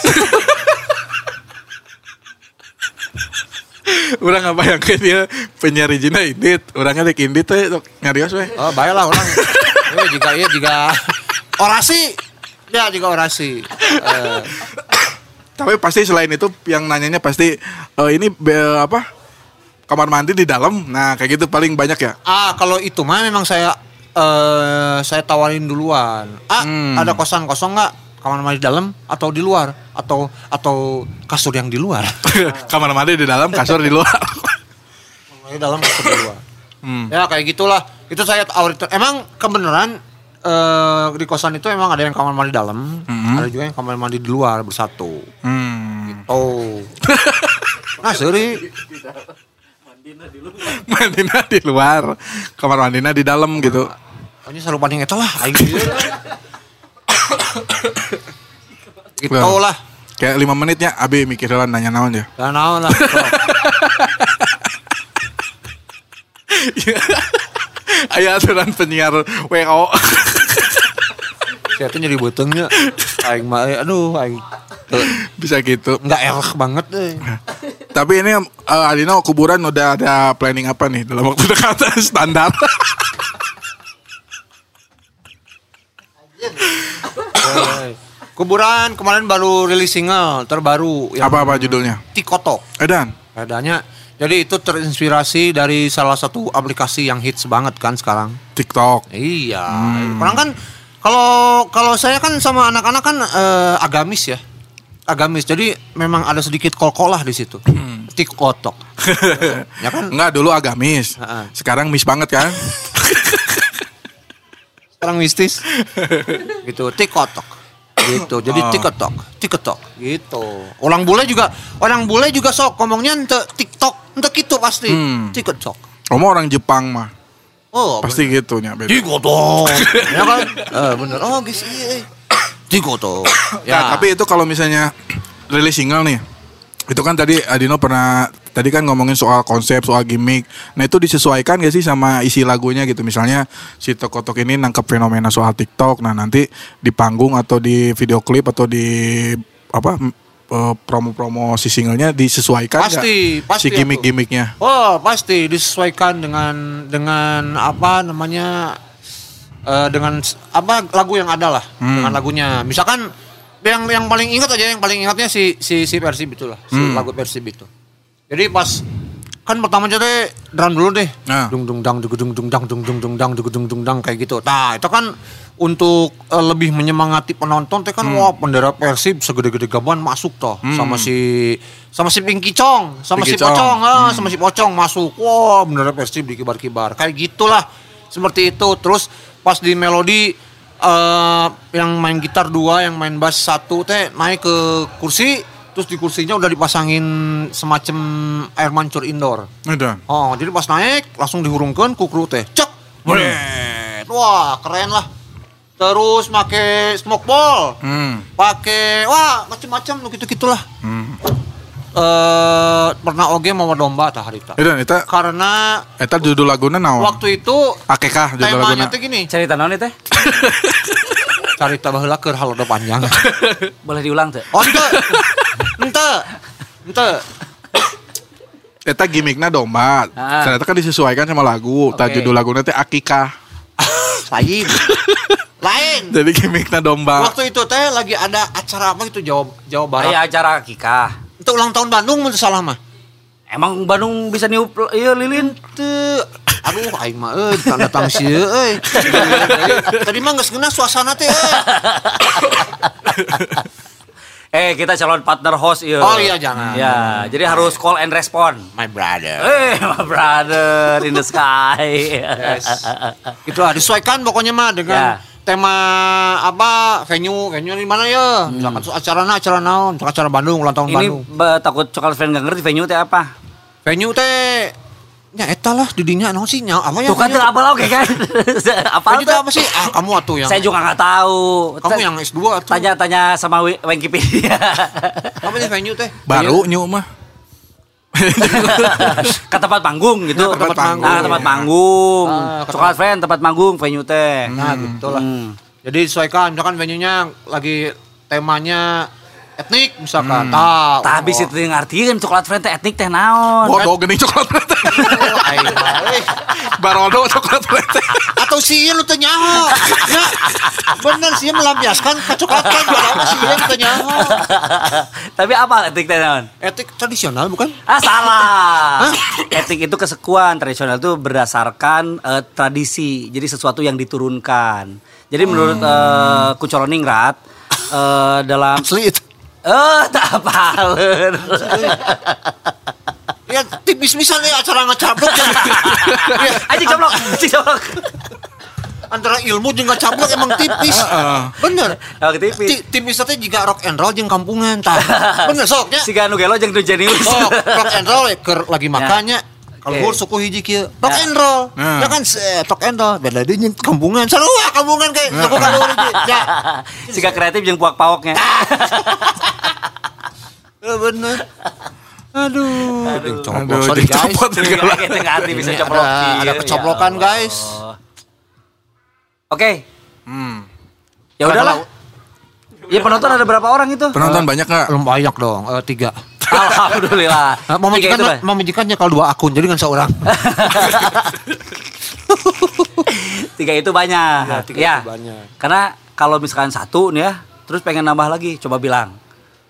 Orang apa yang dia penyiar Jina indit, orangnya dek indit teh ngarios we. oh baiklah orang. Eh, jika iya jika orasi, ya jika orasi. Eh, Tapi pasti selain itu yang nanyanya pasti eh, ini be- apa? Kamar mandi di dalam. Nah, kayak gitu paling banyak ya. ah kalau itu mah memang saya eh saya tawarin duluan. Ah Hmm. ada kosan kosong nggak? Kamar mandi di dalam atau di luar atau atau kasur yang di luar? Kamar mandi di dalam, kasur di luar. Di dalam kasur di luar. Hmm. Ya kayak gitulah. Itu saya tawarin. Emang kebenaran eh di kosan itu emang ada yang kamar mandi dalam, Mhm. ada juga yang kamar mandi di luar bersatu. Hmm. Oh. Nah, seri. Mandina di luar, kamar mandina di dalam gitu. Oh, Ini selalu paling eta lah. Aing gitu. Gitu lah. Kayak lima menitnya, Abi mikir lah nanya naon ya. Dan naon lah. Aya aturan penyiar WO. Saya tuh jadi betengnya. Aing mah eh, aduh aing Bisa gitu. nggak erah banget deh. Tapi ini eh, Adino kuburan udah ada planning apa nih dalam waktu dekat standar. Eh, Kuburan kemarin baru rilis single terbaru Apa-apa judulnya? Tikoto. Edan. Adanya jadi itu terinspirasi dari salah satu aplikasi yang hits banget kan sekarang. TikTok. Iya. Orang kan kalau kalau saya kan sama anak-anak kan eh, agamis ya. Agamis. Jadi memang ada sedikit kol-kolah di situ. Tikotok. ya kan? Enggak dulu agamis. Ha-ha. Sekarang miss banget kan? Sekarang mistis. gitu. Tikotok. Gitu. Jadi Oh. tikotok, tikotok gitu. Orang bule juga orang bule juga sok ngomongnya ente TikTok, ente gitu pasti. Hmm. Tikotok. Kamu orang Jepang mah. Oh, Pasti gitu nya. Tikotok. ya kan? Eh, bener. Oh, guys, iya. Tikotok. Nah, Ya. tapi itu kalau misalnya rilis single nih. Itu kan tadi Adino pernah tadi kan ngomongin soal konsep, soal gimmick. Nah, itu disesuaikan gak sih sama isi lagunya gitu. Misalnya si Tokotok ini nangkep fenomena soal TikTok. Nah, nanti di panggung atau di video klip atau di apa eh, promo-promo si singlenya disesuaikan? Pasti, pasti si gimmick-gimmicknya. Oh pasti disesuaikan dengan dengan apa namanya eh, dengan apa lagu yang ada lah Hmm. dengan lagunya. Misalkan yang yang paling ingat aja yang paling ingatnya si si si Persib itu lah si Hmm. lagu Persib itu. Jadi pas kan pertama jadi drum dulu deh. Nah. Dung dung dang dung dung dung dang dung dung dung dang dung dung dung dang kayak gitu. Nah itu kan untuk eh, lebih menyemangati penonton teh kan Hmm. wah bendera Persib segede-gede gaban masuk toh. Sama si sama si Pinky Chong sama Pinky si Chong. Pocong ah, sama si Pocong masuk. Wah bendera Persib dikibar-kibar. Kayak gitulah seperti itu. Terus pas di melodi eh yang main gitar dua yang main bass satu teh naik ke kursi terus di kursinya udah dipasangin semacam air mancur indoor. Edan. oh jadi pas naik langsung dihurungkan ku kru teh cek wah keren lah terus make smoke ball Hmm. pakai wah macem-macem gitu gitulah Hmm. eh pernah oge mau domba tah harita Edan eta karena eta judul laguna naon? waktu itu Akekah judul temanya laguna. tuh gini Cerita naon teh? carita baheula keur halodo panjang Boleh diulang tuh. oh ente ente ente Eta gimmicknya domba. Ah. Ternyata kan disesuaikan sama lagu. Tak Oke. judul lagunya teh Akikah. lain lain Jadi gimmicknya domba. waktu itu teh lagi ada acara apa gitu Jawa Jawa Barat Aya acara Kika. itu ulang tahun Bandung mun teu salah mah Emang Bandung bisa niup iya lilin? teu aduh aing mah euy tanda datang sieun euy tadi mah geus geuna suasana teh euy. Eh kita calon partner host iya. Oh, iya, jangan. Ya, jadi harus call and respond. my brother Eh, my brother in the sky. Yes. Lah, disesuaikan pokoknya mah dengan Ya. Tema apa venue venue di mana ya misalkan acara acara naon acara Bandung ulang tahun Ini Bandung ba- takut coklat fan gak ngerti venue teh apa? venue teh nya eta lah didinya naon sih nya apa ya Tuh kan apa oke kan? apa teh apa sih ah kamu atuh yang Saya juga nggak tahu. kamu yang S2 atuh tanya-tanya sama Wi- Wikipedia. apa sih venue teh Baru nyu mah. ke tempat panggung gitu. Ke tempat panggung. Nah, tempat panggung. Ah, Coklat friend tempat manggung venue teh. Nah, gitu lah. Hmm. Jadi sesuaikan misalkan venue-nya lagi temanya etnik misalkan. Hmm. Tah habis oh. itu ngartieun coklat friend teh etnik teh naon. Bodoh gini coklat eh. Barodo coklat rete. Atau si Ian lu teu nyaho. Ya, bener sih melampiaskan kecoklatan juara apa si Ian nyaho. Tapi apa etnik teh naon? Etik tradisional bukan? Ah salah. Etik itu kesekuan tradisional itu berdasarkan eh, tradisi. Jadi sesuatu yang diturunkan. Jadi menurut eh, Kucoroningrat eh, dalam Asli itu. eh tak apaleun. Ya tipis misalnya acara ngecablok ya. Anjing coblok. Antara ilmu jeung ngecablok emang tipis. Bener. Oh, tipis. Ti- tipis teh juga rock and roll jeung kampungan tah. Bener sok nya. Si Ganu Gelo jeung Nu Jenius. Sok rock and roll ya, keur lagi makannya. Kalau Oke. hur suku hiji kieu rock Ya. and roll. Nah. Ya kan se- rock and roll beda deui jeung kampungan. Sarua kampungan kayak suku kalau hiji. Ya. Siga kreatif jeung puak-pawoknya. Eh, bener. Aduh, Aduh, Copot, sorry guys. ngerti bisa coplok. ada, ada Iya, kecoplokan ya guys. Allah. Oke, Hmm. ya udahlah. Ya penonton ada berapa orang itu? Penonton banyak nggak? Belum banyak dong, eh, tiga. Alhamdulillah. Nah, majikan, itu, majikannya kalau dua akun, jadi kan seorang. Tiga itu banyak. Ya, tiga ya. itu banyak. Karena kalau misalkan satu nih ya, terus pengen nambah lagi, coba bilang,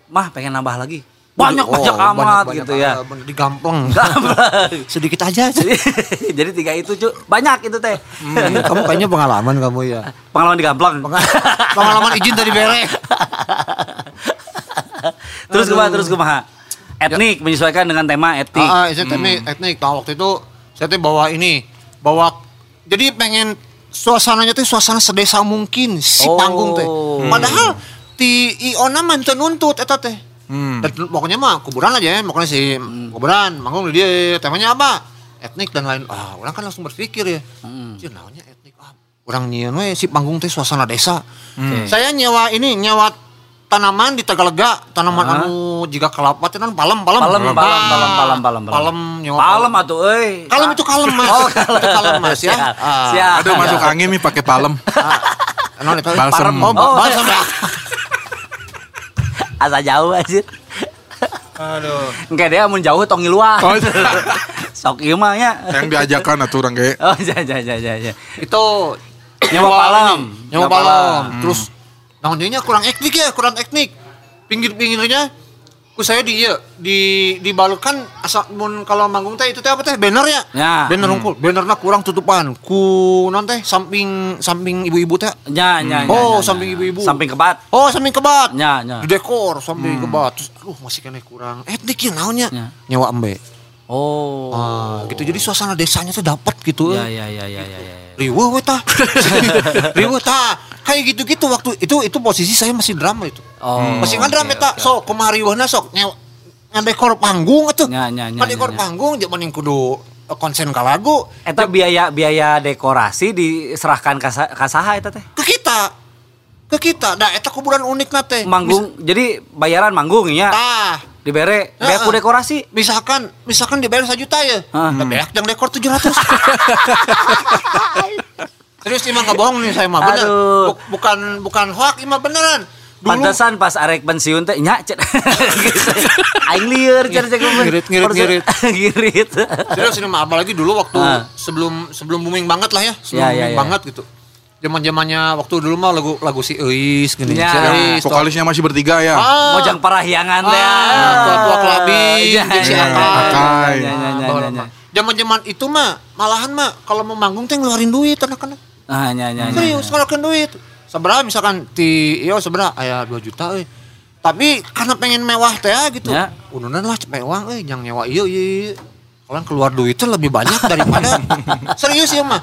mah pengen nambah lagi. Banyak Oh, banyak amat banyak-banyak, gitu ya. Digamplang. Gampang. Sedikit aja. jadi, jadi tiga itu cu, banyak itu teh. Hmm, kamu kayaknya pengalaman kamu ya. Pengalaman di Gamplang. Pengalaman izin dari bere. terus kumaha terus kumaha. Etnik menyesuaikan dengan tema etnik. Ah, ah, saya teknik, teknik. Nah, waktu itu saya tuh bawa ini, bawa jadi pengen suasananya tuh suasana sedesa mungkin si Oh. panggung teh. Padahal ti Iona mah teu nuntut eta teh. Hmm. Dan pokoknya mah kuburan aja ya, pokoknya si kuburan, manggung di dia temanya apa? Etnik dan lain. Ah, orang kan langsung berpikir ya. Hmm. Cih, naonnya etnik ah. Orang nyieun we si panggung teh suasana desa. Oke. Saya nyewa ini, nyewa tanaman di Tagalega, tanaman Ah. anu jika kelapa teh kan palem, palem. Palem, palem, Ah, palem, palem, palem, Palem, nyewa Palem atuh euy. Kalem itu kalem mas. Oh, kalem. Itu kalem mas ya. Siap, Ah. siap. Aduh masuk angin nih pakai palem. Ah, non itu Balsem. parem. Oh, Oh, balsam ya. Asa jauh anjir. Aduh. Engke dia mun jauh tong ngiluan. Oh, iya. Sok ieu mah nya. Yang diajakan atuh orang kayak. Oh, ja ja ja ja. ja. Itu Nyewa Nyewa palem. palem. Terus naon dinya kurang etnik ya, kurang etnik. Pinggir-pinggirnya ku saya di iya, di dibalurkan asa mun kalau manggung teh itu teh apa teh banner ya? Ya. Banner unggul. Bannerna kurang tutupan. Ku non teh samping samping ibu-ibu teh. Nya nya. nya, Oh, nya, samping nya. ibu-ibu. Samping kebat. Oh, samping kebat. Nya nya. Di dekor samping kebat. Terus aduh masih kena kurang etnik ya naonnya. Ya. Nyewa embe. Oh. Ah, gitu. Jadi suasana desanya tuh dapat gitu. Ya ya ya ya ya. ya. Riweuh we tah. Riweuh tah. Kayak gitu-gitu waktu itu itu posisi saya masih drama itu. Oh. masih ngadram oke, eta. Sok kumaha riweuhna sok ngandekor panggung atuh. Nya, nya, nya, Ngandekor nya. panggung zaman yang kudu konsen ka lagu Eta biaya biaya dekorasi diserahkan ka ka saha eta teh? ke kita. Ke kita. Da eta kuburan unik teh. Manggung. Jadi bayaran manggung ya. Tah. Dibere bea ku Heeh. dekorasi. Misalkan misalkan dibayar 1 juta ya. Ah. Nah, beak yang dekor 700. Serius ini mah nggak bohong nih saya mah bener. Aduh. Buk- bukan bukan hoax ini mah beneran. Dulu Pantesan pas arek pensiun teh nya cet. Gitu. Aing lieur cenah cek Ngirit, ngirit, ngirit. ngirit. serius ini mah apalagi dulu waktu Ah. sebelum sebelum booming banget lah ya. Sebelum Ya, ya, booming ya. banget gitu. Zaman-zamannya waktu dulu mah lagu lagu si Eis gini. Ya. Si Eis, toh. Vokalisnya masih bertiga ya. Ah. Mojang parahyangan teh. Ah, tua-tua kelabi, Ya, jeung si ya, Akai. ya, ya, ya, ya, ya, ya. Zaman-zaman itu mah malahan mah kalau mau manggung teh ngeluarin duit anak-anak. Ah, nya nya nya. Serius ngeluarin duit. Seberapa misalkan di iyo seberapa aya 2 juta euy. Tapi karena pengen mewah teh gitu. Ya. Ununan lah cepet uang euy yang nyewa ieu ieu. Kalau keluar duitnya lebih banyak daripada serius ya mah.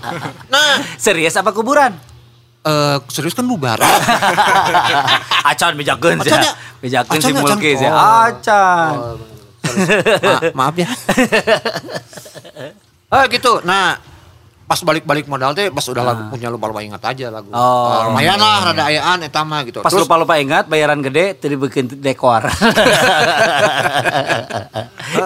Nah, Serius apa kuburan? Eh serius kan. Acan bejakeun Acan. Bejakeun si Acan, acan. Mulki sia. Oh. Acan. Oh, Ma- maaf ya. oh gitu. Nah, pas balik-balik modal teh pas udah lagu punya lupa lupa ingat aja lagu. Oh. Eh, lumayan lah rada ayaan eta mah gitu. Pas lupa-lupa ingat bayaran gede tadi bikin dekor.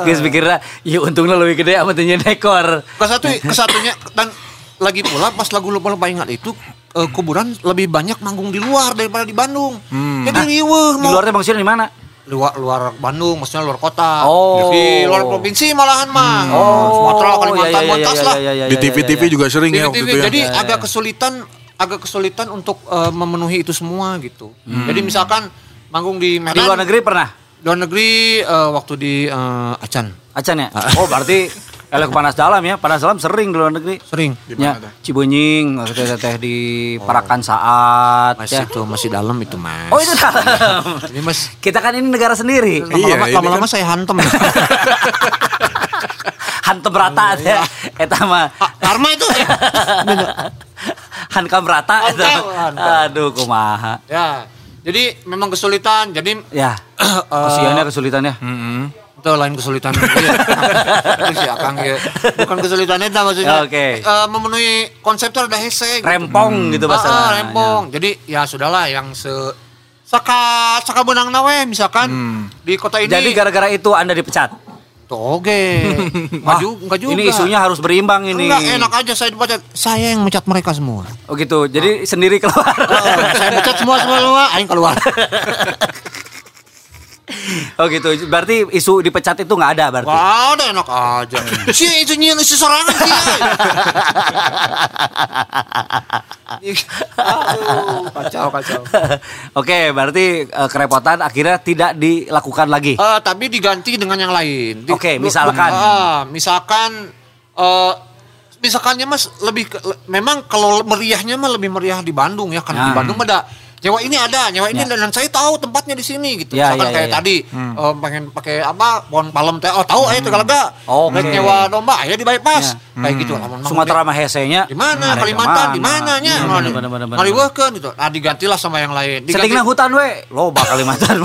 Guys pikirnya, ya untungnya lebih gede amat dekor. ke satu ke satunya dan lagi pula pas lagu lupa lupa ingat itu eh, kuburan lebih banyak manggung di luar daripada di Bandung. Jadi riweuh Di luarnya maksudnya di mana? luar luar Bandung maksudnya luar kota. Oh. Di luar provinsi malahan mah. Oh, Sumatera, Kalimantan, iya, iya, Montas iya, lah. iya, Di TV-TV juga sering ya waktu TV. itu ya. Jadi agak kesulitan agak kesulitan untuk eh, memenuhi itu semua gitu. Jadi misalkan manggung di Di Medan luar negeri pernah? luar negeri eh, waktu di eh, Acan Acan ya? Oh berarti elek panas dalam ya. Panas dalam sering di luar negeri. sering Di Ya, mana dah? Cibunying, teh teh di Parakan saat masih ya. itu masih dalam itu mas Oh itu dalam. ini mas Kita kan ini negara sendiri. Iya, lama-lama ini lama-lama kan- saya hantem Hantem rata ya. Eta mah Ah, Karma itu ya. hankam rata. Aduh kumaha. ya jadi memang kesulitan jadi Ya. eh, Kasihannya kesulitannya. Mm-mm. Itu lain kesulitan Iya. itu sih akang ya bukan kesulitan itu maksudnya Oke. Eh, memenuhi konsep itu ada hese gitu. Rempong gitu bahasa. Ah, ah, rempong. Jadi ya sudahlah yang se saka saka benang nawe misalkan di kota ini. Jadi gara-gara itu Anda dipecat. Tuh, oke. Enggak juga, juga. Ini isunya harus berimbang ini. Enggak enak aja saya dipecat. Saya yang mecat mereka semua. Oh gitu. Jadi sendiri keluar. Oh, saya mecat semua semua semua, aing keluar. oh gitu. Berarti isu dipecat itu nggak ada berarti. Wah, ada enak aja. Si itu nyian isi sorangan sih. Kacau kacau. Oke, berarti eh, kerepotan akhirnya tidak dilakukan lagi. Eh, tapi diganti dengan yang lain. Di- Oke, misalkan. Ah, misalkan eh misalkannya Mas lebih ke- le- memang kalau meriahnya mah lebih meriah di Bandung ya karena di Nah. Bandung ada nyewa ini ada, nyewa ini Ya. dan saya tahu tempatnya di sini gitu. Ya, misalkan ya, kayak ya, ya. tadi eh, pengen pakai apa pohon palem teh. Oh, tahu ayo Tegalaga. Oke. Rek nyewa domba ayo di bypass. Ya. Kayak gitu lah. Sumatera mah hesenya di mana Kalimantan di mana? mana nya Iya, ngariweuhkeun gitu nah digantilah sama yang lain Settingnya hutan we, loba Kalimantan.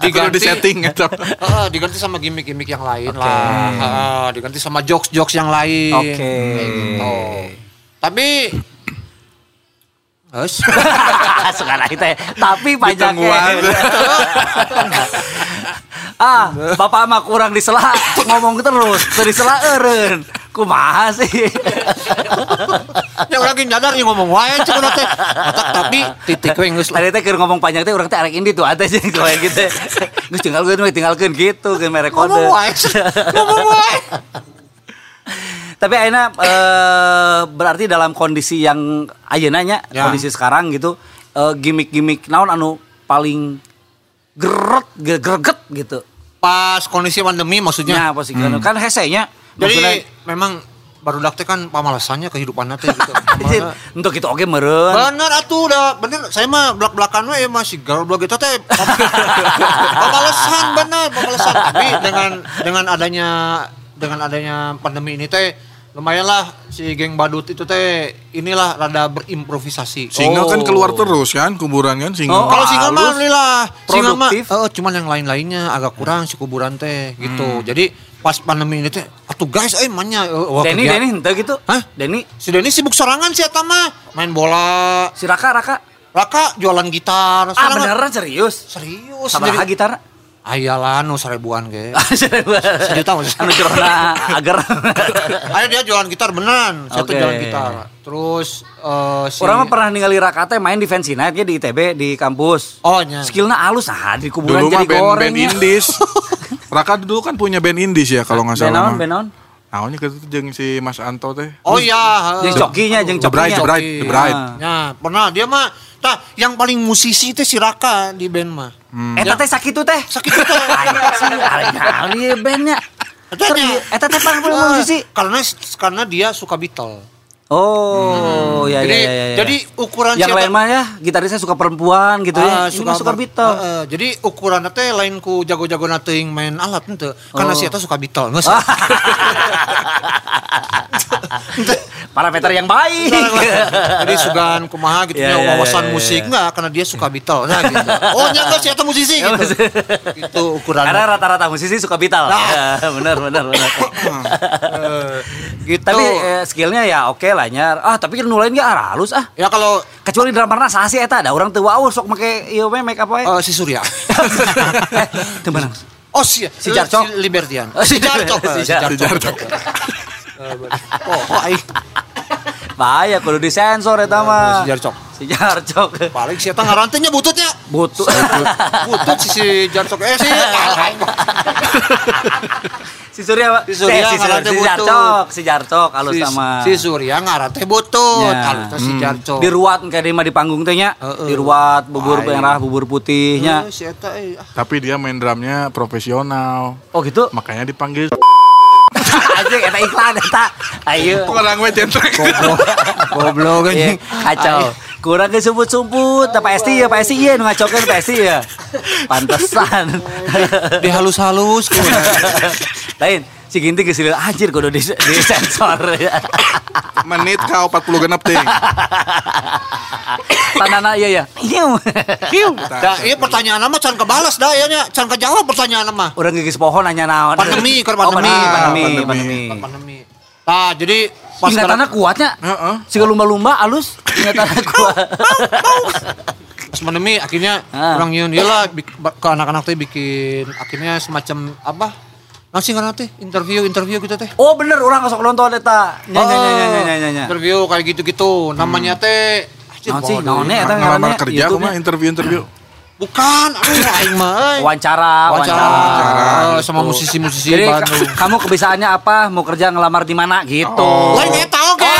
Kudu di setting gitu. Heeh, diganti sama gimmick-gimmick yang lain Oke. lah. Heeh, diganti sama jokes-jokes yang lain. Oke. Kayak gitu. Tapi Hus. Sekarang kita tapi pajaknya. Ditungguan. ah, bapak mah kurang disela ngomong terus, disela eureun. Kumaha sih? yang lagi nyadar yang ngomong wae cek urang teh. Tapi titik we geus. Tadi teh keur ngomong panjang teh urang teh arek indi tuh ada sih kayak gitu. Geus tinggalkeun we tinggalkeun gitu ke mere kode. Ngomong wae. Ngomong wae. Tapi akhirnya eh, berarti dalam kondisi yang nya, Ya. kondisi sekarang gitu, eh, gimmick-gimmick naon anu paling geret ge- greget gitu. Pas kondisi pandemi maksudnya. Nya apa sih kan hesenya. Jadi Maksudnya, memang baru teh kan pamalasannya kehidupan teh gitu. untuk itu oke meureun. Bener atuh udah bener saya mah belak belakan we masih gaul blog kita teh pamalasan bener pamalasan tapi dengan dengan adanya dengan adanya pandemi ini teh lumayan lah si geng badut itu teh inilah rada berimprovisasi. Singa Oh. kan keluar terus kan kuburan kan singa. Oh, Kalau single mah alhamdulillah single mah produktif. eh, cuman yang lain-lainnya agak kurang si kuburan teh gitu. Jadi pas pandemi ini teh atuh guys eh manya eh, wah, Denny, kegiatan- Denny, ente gitu. Hah? Denny, Si Denny sibuk sorangan sih eta mah main bola. si Raka, Raka. Raka jualan gitar. Ah beneran serius? Serius. Jadi- gitar? Ayalah nu seribuan ge. Sejuta. Anu cerona agar. Ayo dia jualan gitar beneran. Saya tuh Oke. jualan gitar. Terus eh, si Orang mah pernah ningali Raka teh main di Fancy Night ya di ITB di kampus. Oh nya. Skillnya halus ah di kuburan Dulu jadi band, goreng. band indies. Raka dulu kan punya band indies ya kalau nggak salah. band naon? Naonnya gitu jeung si Mas Anto teh. Oh iya. Jeung jokinya, jeung The Bride, cokinya. Bride, The Bride. Ah. Ya, pernah dia mah tah yang paling musisi teh si Raka di band mah. Eta teh sakit tuh teh. Sakit itu. Arek naon ieu bandnya. Eta teh paling paling musisi. Karena karena dia suka Beatle. Oh, Oh ya jadi, ya, ya, ya. jadi ukuran yang siapa- lain mah ya gitarisnya suka perempuan gitu ya. Ah, mah suka Beatle. Heeh, jadi ukuran teh lain ku jago-jago teuing main alat henteu. Karena Oh. si eta suka Beatle geus. Parameter yang baik. Jadi sugan kumaha gitu Ya, ya, ya, wawasan ya, ya, musik ya. enggak karena dia suka Beatle nah gitu. Oh, nya enggak si eta musisi gitu. Itu ukuran. Karena rata-rata musisi suka Beatle. Nah. Ya, benar benar benar. gitu. tapi eh, skillnya ya oke nyar. Ah tapi nulain gak ah, halus ah. ya kalau Kecuali drummerna saha sih eta ada orang teu wow sok make ieu we make up we. eh, si Surya. Eh, teu menang. Oh si, Si Jarcok. si Libertian. Oh, si Jarcok. Si Jarcok. Oh, oh. Bahaya kudu disensor eta mah. Si Jarcok. Si Jarcok. Paling si eta ngarantenya bututnya. Butuh. Butut si si Jarcok. Eh si. si Surya Pak. Si Surya Eh, si, ngarante si butut. Jarcok, si Jarcok halus Si, sama. si Surya ngarante butut. Ya. Halus si Jarcok. Diruat kayak di mah di panggung teh nya. Diruat bubur merah, bubur putihnya. Eh, si eta eh. ah. Tapi dia main drumnya profesional. Oh gitu. Makanya dipanggil Anjing eta iklan eta. Ayo. orang we centrek. Goblok Iya, anjing. kacau. Kurang ke sumput-sumput, Pak Esti ya, Pak Esti iya nu ngacokeun Pak Esti ya. Pantesan. Dihalus-halus. Lain, si Ginti geus lieu anjir kudu di, di sensor. Menit kau 40 genep ting. Tandana iya ya. Hiu. Dah, iya pertanyaan mah can kebalas dah ya nya, can kejawab pertanyaan mah. Urang geus pohon nanya naon. Pandemi, kan Oh, pandemi, pandemi. pandemi, Ah, pandemi. pandemi. Pandemi. Nah, jadi pas Ingatannya kuatnya. Heeh. Si lumba-lumba alus, ingatannya kuat. pas pandemi akhirnya Ah. orang nyun lah ke anak-anak teh bikin akhirnya semacam apa? Nasi ngaran teh interview interview gitu teh. Oh bener, orang sok nonton eta. Nya nya nya nya nya nya. Interview kayak gitu-gitu. Namanya teh anjir, Naon sih? Naonnya eta ngarannya? kerja aku YouTube-nya? mah interview-interview. Bukan, aduh aing mah. euy. Wawancara, Wawancara, wawancara. eh, sama musisi-musisi Jadi Bandung. kamu kebiasaannya apa? Mau kerja ngelamar di mana gitu? Oh. Lain eta oge.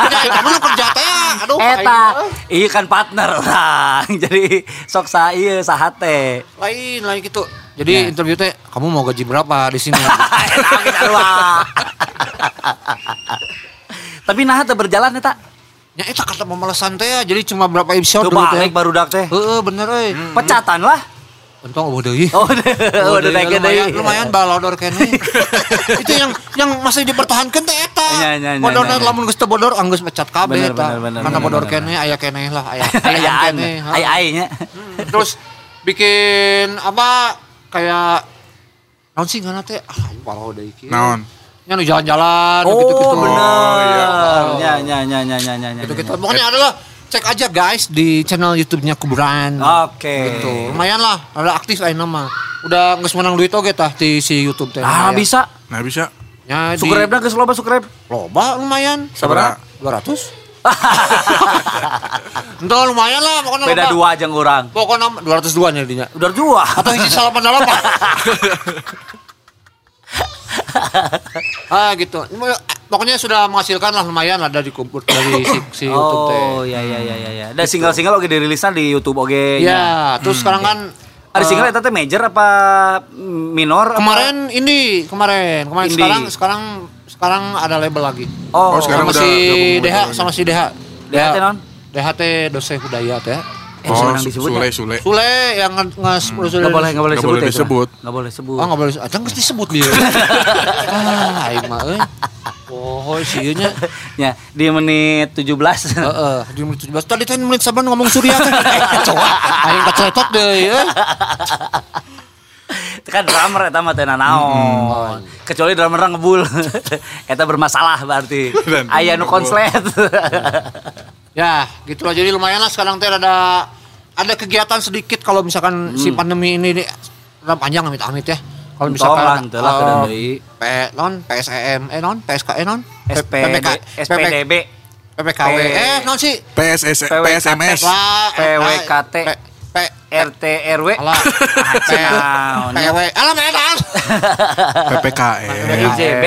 Ya, kamu lu kerja teh. Aduh, Eta, iya kan partner orang. Jadi sok sa ieu sahate. lain lain gitu. Jadi Ya. interview teh kamu mau gaji berapa di sini? Tapi nah teu berjalan eta. Ya eta kata pemalesan teh ya, jadi cuma berapa episode dulu teh. baru dak teh. Heeh, bener euy. Pecatan lah. Untung eueuh deui. Oh, udah udah naik lumayan, deui. lumayan balodor kene. itu yang yang masih dipertahankan teh eta. Iya, iya, iya, Bodorna iya. lamun geus teu bodor anggeus pecat kabeh eta. bener, bodor kene aya kene lah, aya Ayaan, kene. ha. ay ay nya. Hmm, Terus bikin apa kayak naon sih ngana teh? Ah, palo deui kieu. Naon? Nya nu jalan-jalan Oh, gitu-gitu. bener. Ya ya ya ya ya ya. ya, Gitu-gitu. ya. Pokoknya adalah cek aja guys di channel YouTube-nya Kuburan. Oke. Gitu. Lumayan lah, ada aktif lain nama. Udah nggak menang duit oge tah di si YouTube teh. Ah lumayan. bisa. Nah bisa. Ya, di Subscribe-na geus loba subscribe. loba lumayan. Sabaraha? 200. Entah lumayan lah pokoknya Beda dua aja ngurang. Pokoknya 202 nya dinya. Udah dua. Atau hiji 88. ah gitu. Pokoknya sudah menghasilkan lah lumayan ada di kubur dari si, si YouTube teh. Oh iya iya iya iya. Dan single-single oke dirilisan di YouTube oke. Ya, terus sekarang kan Ada eh, single eta teh major apa minor? apa- kemarin ini kemarin kemarin Indie. sekarang sekarang sekarang ada label lagi. Oh, Oh, sekarang sama udah si DH sama si DH. DH teh naon? DH teh Dose Hudaya teh. Eh, Oh, disebut Sule ya? Sule. Sule yang nge Nggak boleh nggak boleh Nggak disebut. boleh ya, disebut. Nggak boleh disebut. Oh nggak boleh, aja nggak disebut dia. ah, aing mah euy. Oh, si ieu nya. Ya, di menit 17. Heeh, di menit 17. Tadi teh menit saban ngomong Surya teh. Coba aing kaceletot deui euy. Itu kan drummer eta mah teh naon. Kecuali drummer ngebul. eta bermasalah berarti. Aya nu konslet. Ya, gitu lah. Jadi lumayan lah sekarang teh ada ada kegiatan sedikit kalau misalkan si pandemi ini nih, udah panjang amit-amit ya. Kalau Entong misalkan henteu lah, eh, deui. P non PSM eh non PSKE non SPD, SPDB, PPKW eh non sih PSS PWKT. PSMS. lah PWKT. RT RW. alah ya? PW alah medan PPKM. IJB.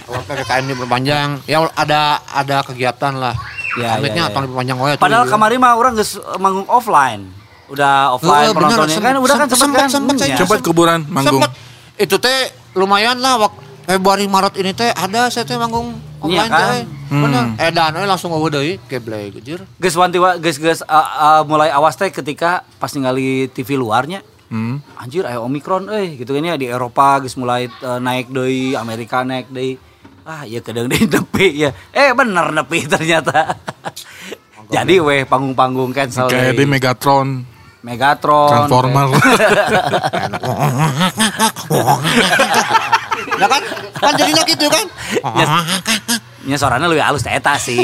kalau PPKM diperpanjang ya ada ada kegiatan lah Ya, amitnya ya, ya. atau diperpanjang wae tuh. Padahal kemarin mah orang geus manggung offline. Udah offline Eh, bener, penontonnya kan udah kan sempet- sempet kan. sempet Hmm, saya- ya. Cepat kuburan manggung. Sempet. Itu teh lumayan lah wak Februari Maret ini teh ada saya teh manggung Iya online kan? Bener. Edan we langsung eueuh deui geblek anjir. Geus wanti wa geus geus uh, uh, mulai awas teh ketika pas ningali TV luarnya. Hmm. Anjir aya Omikron euy gitu kan ya di Eropa geus mulai uh, naik deui, Amerika naik deui. Ah, iya kadang deui nepi ya. Eh bener nepi ternyata. Jadi weh panggung-panggung cancel Kayak di. Megatron, Megatron. Transformer. Ya kan? Kan jadinya gitu kan? Ya, nya suaranya lebih halus teh eta sih.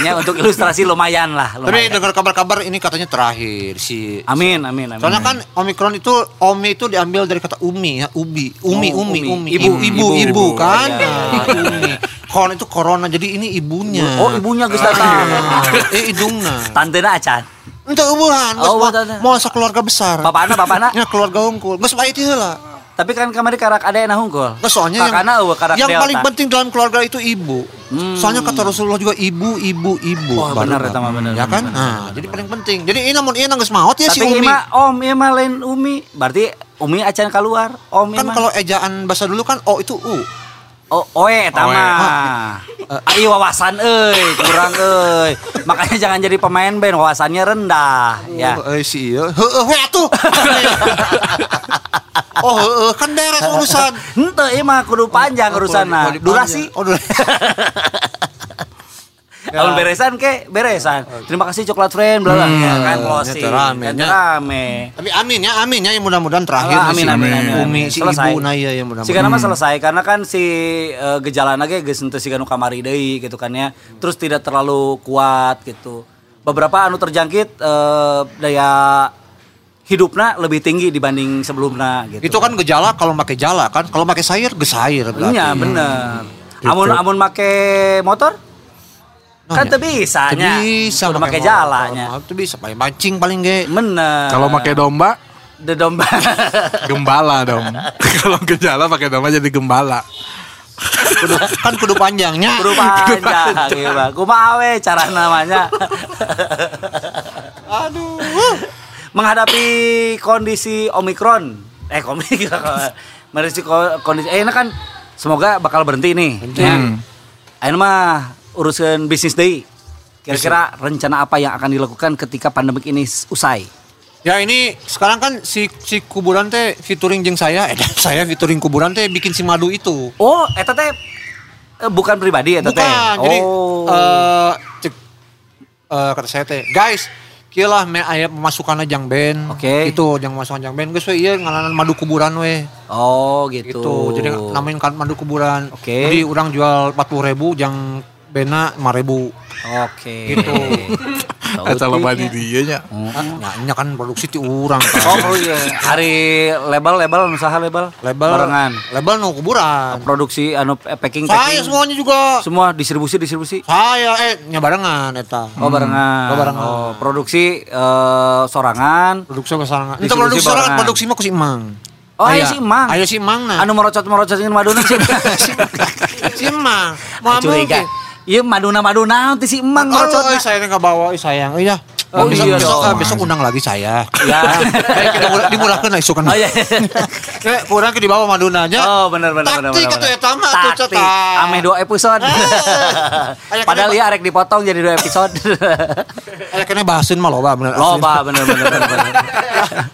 Nya untuk ilustrasi lumayan lah, Tapi lumayan. dengar kabar-kabar ini katanya terakhir si Amin, amin, amin. Soalnya kan Omikron itu Omi itu diambil dari kata umi ya, ubi, umi, Oh, umi, umi. umi, Ibu, ibu, ibu, ibu. ibu, kan? Iya. Nah, umi. Kon itu corona, jadi ini ibunya. Oh, ibunya geus datang. eh, idungna. Tantena acan. Itu ubuhan, Oh, tante. mau keluarga besar. Bapakna, bapakna. Ya keluarga unggul. Geus bae itu lah. Tapi kan kemarin karak ada yang hungkul. Nah, soalnya yang, Kakana eueuh karak yang Delta. paling penting dalam keluarga itu ibu. Soalnya kata Rasulullah juga ibu, ibu, ibu. Wah, Baru benar, mah benar, Ya kan? benar, Nah, jadi paling penting. Jadi ini namun ini nangis maut ya si Tapi Umi. Ima Om, Ima lain Umi. Berarti Umi acan keluar. Om Kan Ima. kalau ejaan bahasa dulu kan O itu U. Oh, oe Oe. mah. Ai wawasan euy, kurang euy. Makanya jangan jadi pemain band, wawasannya rendah, ya. Oh, eh, si iya. Heeh, we atuh. oh, heeh, kan beres urusan. Henteu ieu mah kudu panjang urusanna. Durasi. Oh, durasi. Tahun beresan ke beresan. Terima kasih coklat friend bla bla ya kan closing. rame, rame. Tapi amin ya, amin ya yang mudah-mudahan terakhir Ah, amin, si amin, amin, Umi si Selesai. ibu Naya yang mudah-mudahan. Siga nama selesai karena kan si eh, gejala ge geus henteu siga nu kamari deui gitu kan ya. Terus tidak terlalu kuat gitu. Beberapa anu terjangkit eh, daya hidupna lebih tinggi dibanding sebelumnya gitu. Itu kan gejala kalau pakai jala kan, kalau pakai sayur gesair berarti. Iya bener. Amun amun make motor kan teu bisa nya. bisa Kudu pakai make jalanya. Itu bisa pakai mancing paling ge. Bener. Kalau pakai domba, The domba. gembala dong. Kalau gejala pakai domba jadi gembala. Kudu, kan kudu panjangnya. Kudu panjang ieu mah. Kumaha we cara namanya. Aduh. Menghadapi kondisi Omikron. Eh kondisi kondisi kondisi eh ini kan semoga bakal berhenti nih. Ya. Ayeuna mah urusan bisnis deui. Kira-kira rencana apa yang akan dilakukan ketika pandemik ini usai? Ya ini sekarang kan si si kuburan teh featuring jeung saya, eh saya featuring kuburan teh bikin si madu itu. Oh, eta teh eh, bukan pribadi eta teh. Bukan, jadi oh. eh cek eh, kata saya teh, guys, kieu lah me aya pemasukan jang band. Oke. Itu jang pemasukan jang band geus we ieu ngalanan madu kuburan we. oh, gitu. Gitu. Jadi namain kan madu kuburan. Oke. Jadi orang jual 40.000 jang bena 5.000. Oke. Gitu. Eta loba di dieu nya. Nah, ini kan produksi ti urang Oh, kan. oh iya. Hari label label usaha label. Label barengan. Label nu kuburan. Produksi anu eh, packing Saya packing. semuanya juga. Semua distribusi distribusi. Saya eh nya barengan eta. Oh barengan. Oh, barengan. Oh, produksi eh, sorangan. Produksi kesarangan. Itu produksi sorangan produksi mah ku si Emang. Oh, aya si Emang. Ayo si Emang nah. Anu merocot merocot dengan maduna sih. si Emang. Mau Curiga. Iya maduna maduna nanti si Emang Oh, oh, saya nggak bawa, sayang. Oh, iya. Oh, besok, iya besok, ah, besok undang lagi saya. Ya. Eh, kita murah, dimurahkan lah isu kan. Oh iya. Eh, kurang ke di bawah madunanya. Oh benar benar benar Taktik benar. atuh eta mah atuh, Taktik. Ame dua episode. Aya Padahal ya arek dipotong jadi dua episode. Eh, kena bahasin mah loba bener. Loba bener bener. bener.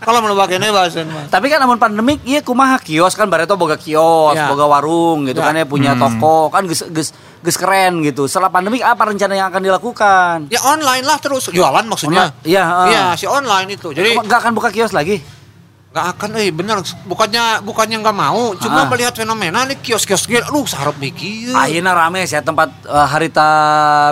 Kalau mau kene bahasin mah. Tapi kan namun pandemik iya kumaha kios kan bareto boga kios, Ya. boga warung gitu Ya. kan ya punya toko kan geus geus geus keren gitu. Setelah pandemik apa rencana yang akan dilakukan? Ya online lah terus jualan maksudnya. Iya. Iya, si online itu. Jadi Enggak akan buka kios lagi? nggak akan eh bener bukannya bukannya nggak mau cuma Ah. melihat fenomena nih kios-kios kios aduh sarap mikir Ayeuna rame saya tempat eh, harita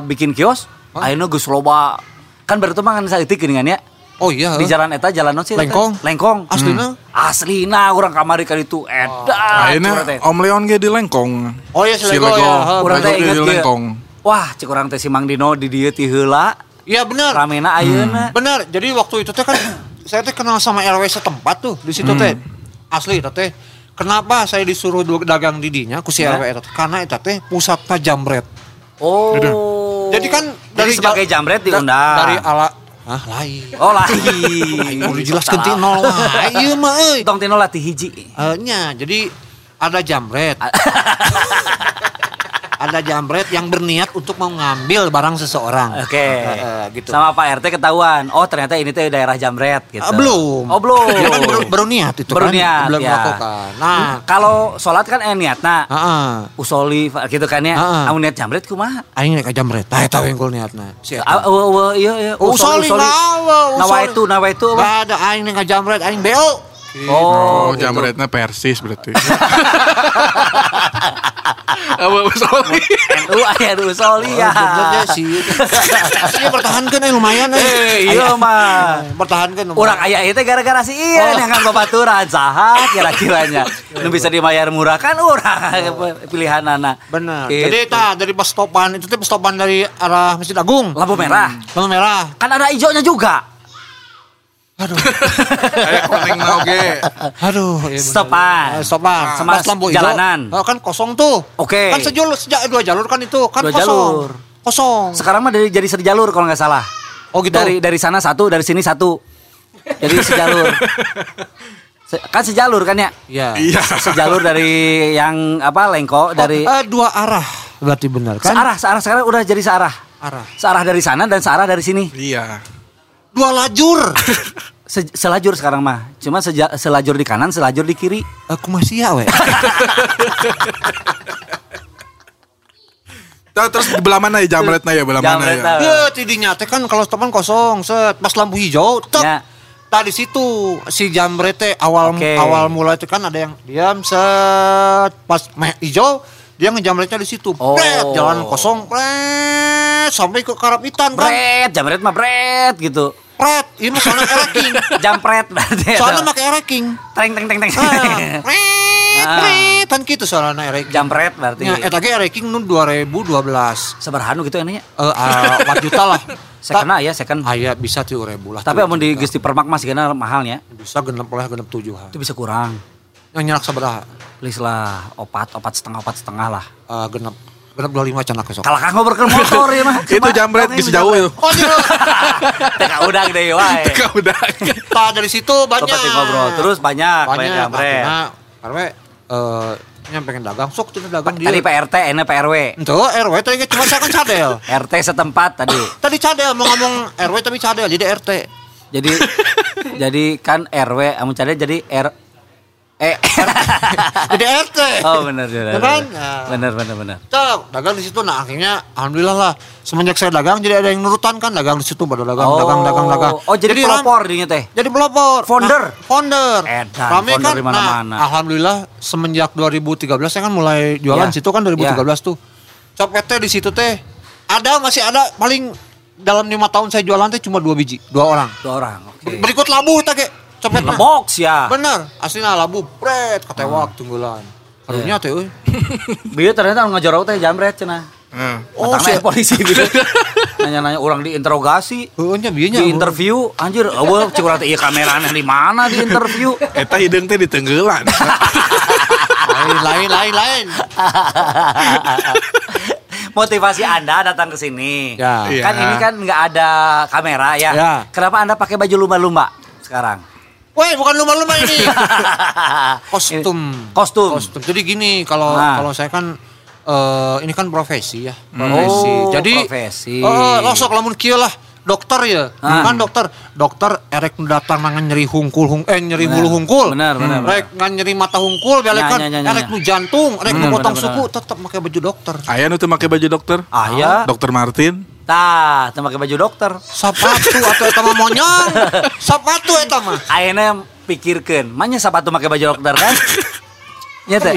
bikin kios. Ayeuna geus loba. Kan baru mah kan saeutik geuningan ya. Oh iya Di jalan eta jalan non sih? eta? Lengkong. Lengkong. Aslina? Aslina urang kamari kali itu edan. Akhirnya curhat teh. Om Leon ge di Lengkong. oh iya si Lego. ya Urang teh di inget ge. Lengkong. Wah, cek urang teh si Mang Dino di dieu ti heula. iya bener Ramena ayeuna. bener jadi waktu itu teh kan saya teh kenal sama RW setempat tuh di situ teh asli itu teh kenapa saya disuruh dagang didinya ku si Ya. RW itu teh? karena itu teh pusatnya jamret Oh. jadi kan Jadi sebagai jam- jamret da- diundang. dari ala ah lain. Oh lain. udah jelas ganti nol. Wah iya mah Tong tino latih hiji. Eh, nya jadi ada jamret ada jambret yang berniat untuk mengambil barang seseorang. Oke. Eh, eh, gitu. Sama Pak RT ketahuan. Oh, ternyata ini tuh daerah Jamret gitu. Ah, belum. Oh, belum. Dia kan baru, baru niat itu Baru kan. niat, Belum ya. melakukan. Nah, Kalau sholat kan eh niat nah heeh. usoli gitu kan ya. Ah. Amun niat Jamret kumaha? Aing ka jambret. Tah eta we niatna. Si eta. Uh, uh, iya iya. Usoli nawa, Nawa usoli. itu, nawa itu apa? Gak ada aing ka jambret, aing BO. Oh, gitu. jamretnya persis berarti. Apa sorry. NU aya nu usoli ya. Benernya sih. Aslinya pertahankan eh lumayan eh. Eh, iya mah. Pertahankan. Orang ayah itu gara-gara si Ian yang kan babaturan saha kira-kiranya. Nu bisa dibayar murah kan orang pilihan anak. Benar. Gitu. Jadi ta dari pas stopan itu tuh pas stopan dari arah Masjid Agung. lampu merah. Lampu merah. Kan ada hijaunya juga. Kayak koneng na oge. Aduh, iya bener. Stopan. Eh, stopan. Sama Pas lampu hijau, jalanan. oh, kan kosong tuh. Oke. Kan sejauh sejak dua jalur kan itu kan Dua kosong. jalur. Kosong. Sekarang mah dari jadi sejalur kalau nggak salah. Oh, gitu? Dari dari sana satu, dari sini satu. Jadi sejalur. Se- kan sejalur kan ya? Iya. Iya. Sejalur dari yang apa Lengko dari Oh, eh, dua arah berarti benar kan? searah, searah sekarang udah jadi searah. Arah. Searah dari sana dan searah dari sini. Iya. Dua lajur. Se- selajur sekarang mah. Cuma seja- selajur di kanan, selajur di kiri. Aku masih ya, we. Nah, terus di belah mana ya jamretnya ya belah mana ya? Ya, tidinya teh kan kalau stopan kosong, set pas lampu hijau, tek. Ya. Tadi situ si jambret teh awal Oke. awal mulai itu kan ada yang diam set pas meh hijau dia ngejamretnya di situ. Oh. Pret, jalan kosong, pret, sampai ke karapitan kan. Bret, jamret mah bret gitu. Pret, ini soalnya ereking. Jampret berarti. Soalnya pakai ereking. Teng teng teng teng. Ah, pret, Ah. kan gitu soalnya ereking. Jampret berarti. Ya, eta ge ereking nu 2012. Seberhanu gitu enaknya. Eh, ah, 4 juta lah. Second ya, second. Aya bisa tuh ribu lah. Tapi amun di geus di permak masih kena mahalnya. bisa genep lah genep tujuh Itu bisa kurang. yang nyerak seberapa Please lah, opat, opat setengah, opat setengah lah. Eh, genep genep dua lima canak besok Kalau ngobrol ke motor ya mah. Itu jamret geus jauh itu. oh Teka udang deh wae. Teka udah. Tah, dari situ banyak Tempat ngobrol terus banyak banyak. Nah, karena eh yang pengen dagang sok tuh dagang dia Tadi PRT, ini PRW. itu RW tadi cuma saya kan cadel RT setempat tadi. tadi cadel mau ngomong RW tapi cadel jadi RT Jadi jadi kan RW, amun cadel jadi R eh jadi RT Oh benar benar. Ya kan? Benar benar benar. Cok, dagang di situ nah akhirnya alhamdulillah lah semenjak saya dagang jadi ada yang nurutan kan dagang di situ pada dagang dagang dagang dagang Oh, jadi, ram- pelopor dinya teh. Jadi pelopor. Founder. Nah, founder. Edan, Rame founder kan. di mana-mana. Nah, alhamdulillah semenjak 2013 saya kan mulai jualan Ya. situ kan 2013 tuh. Copet teh di situ teh ada masih ada paling dalam lima tahun saya jualan teh cuma dua biji, dua orang. Dua orang. Oke. Berikut labu teh ge. Copet mah. Box ya. Bener, aslinya labu, pret, ketewak Hmm. tunggulan. Iya. Harunya teh euy. Bieu ternyata ngejorok teh jamret cenah. Nah, Oh, ya polisi gitu. Nanya-nanya orang diinterogasi. Heueuh nya bieu nya. Di interview, anjir, eueuh cik urang teh ieu kamerana di mana di interview? eta hidung teh ditenggelan. Lain lain lain lain. Motivasi Anda datang ke sini. Ya. Iya. Kan ini kan nggak ada kamera ya. Ya. Kenapa Anda pakai baju lumba-lumba sekarang? Woi, bukan lumba-lumba ini. Kostum. Kostum. Kostum. Jadi gini, kalau Nah. kalau saya kan eh ini kan profesi ya, profesi. Oh, Jadi profesi. eh, lo sok lamun kieu lah dokter ya. Ah. Kan dokter, dokter erek nu datang nangan nyeri hungkul hung eh nyeri bulu hungkul. Benar, benar, benar. Rek ngan nyeri mata hungkul, balik Ya, kan ya, ya, ya, erek ya. nu jantung, erek nu potong benar, suku tetap pakai baju dokter. Aya nu teu make baju dokter? Ah, ya. Dokter Martin. Tah, teu pakai baju dokter. Sepatu atau eta mah monyong. Sepatu eta mah. Ayeuna pikirkeun, manya sepatu pakai baju dokter kan? Ya teh.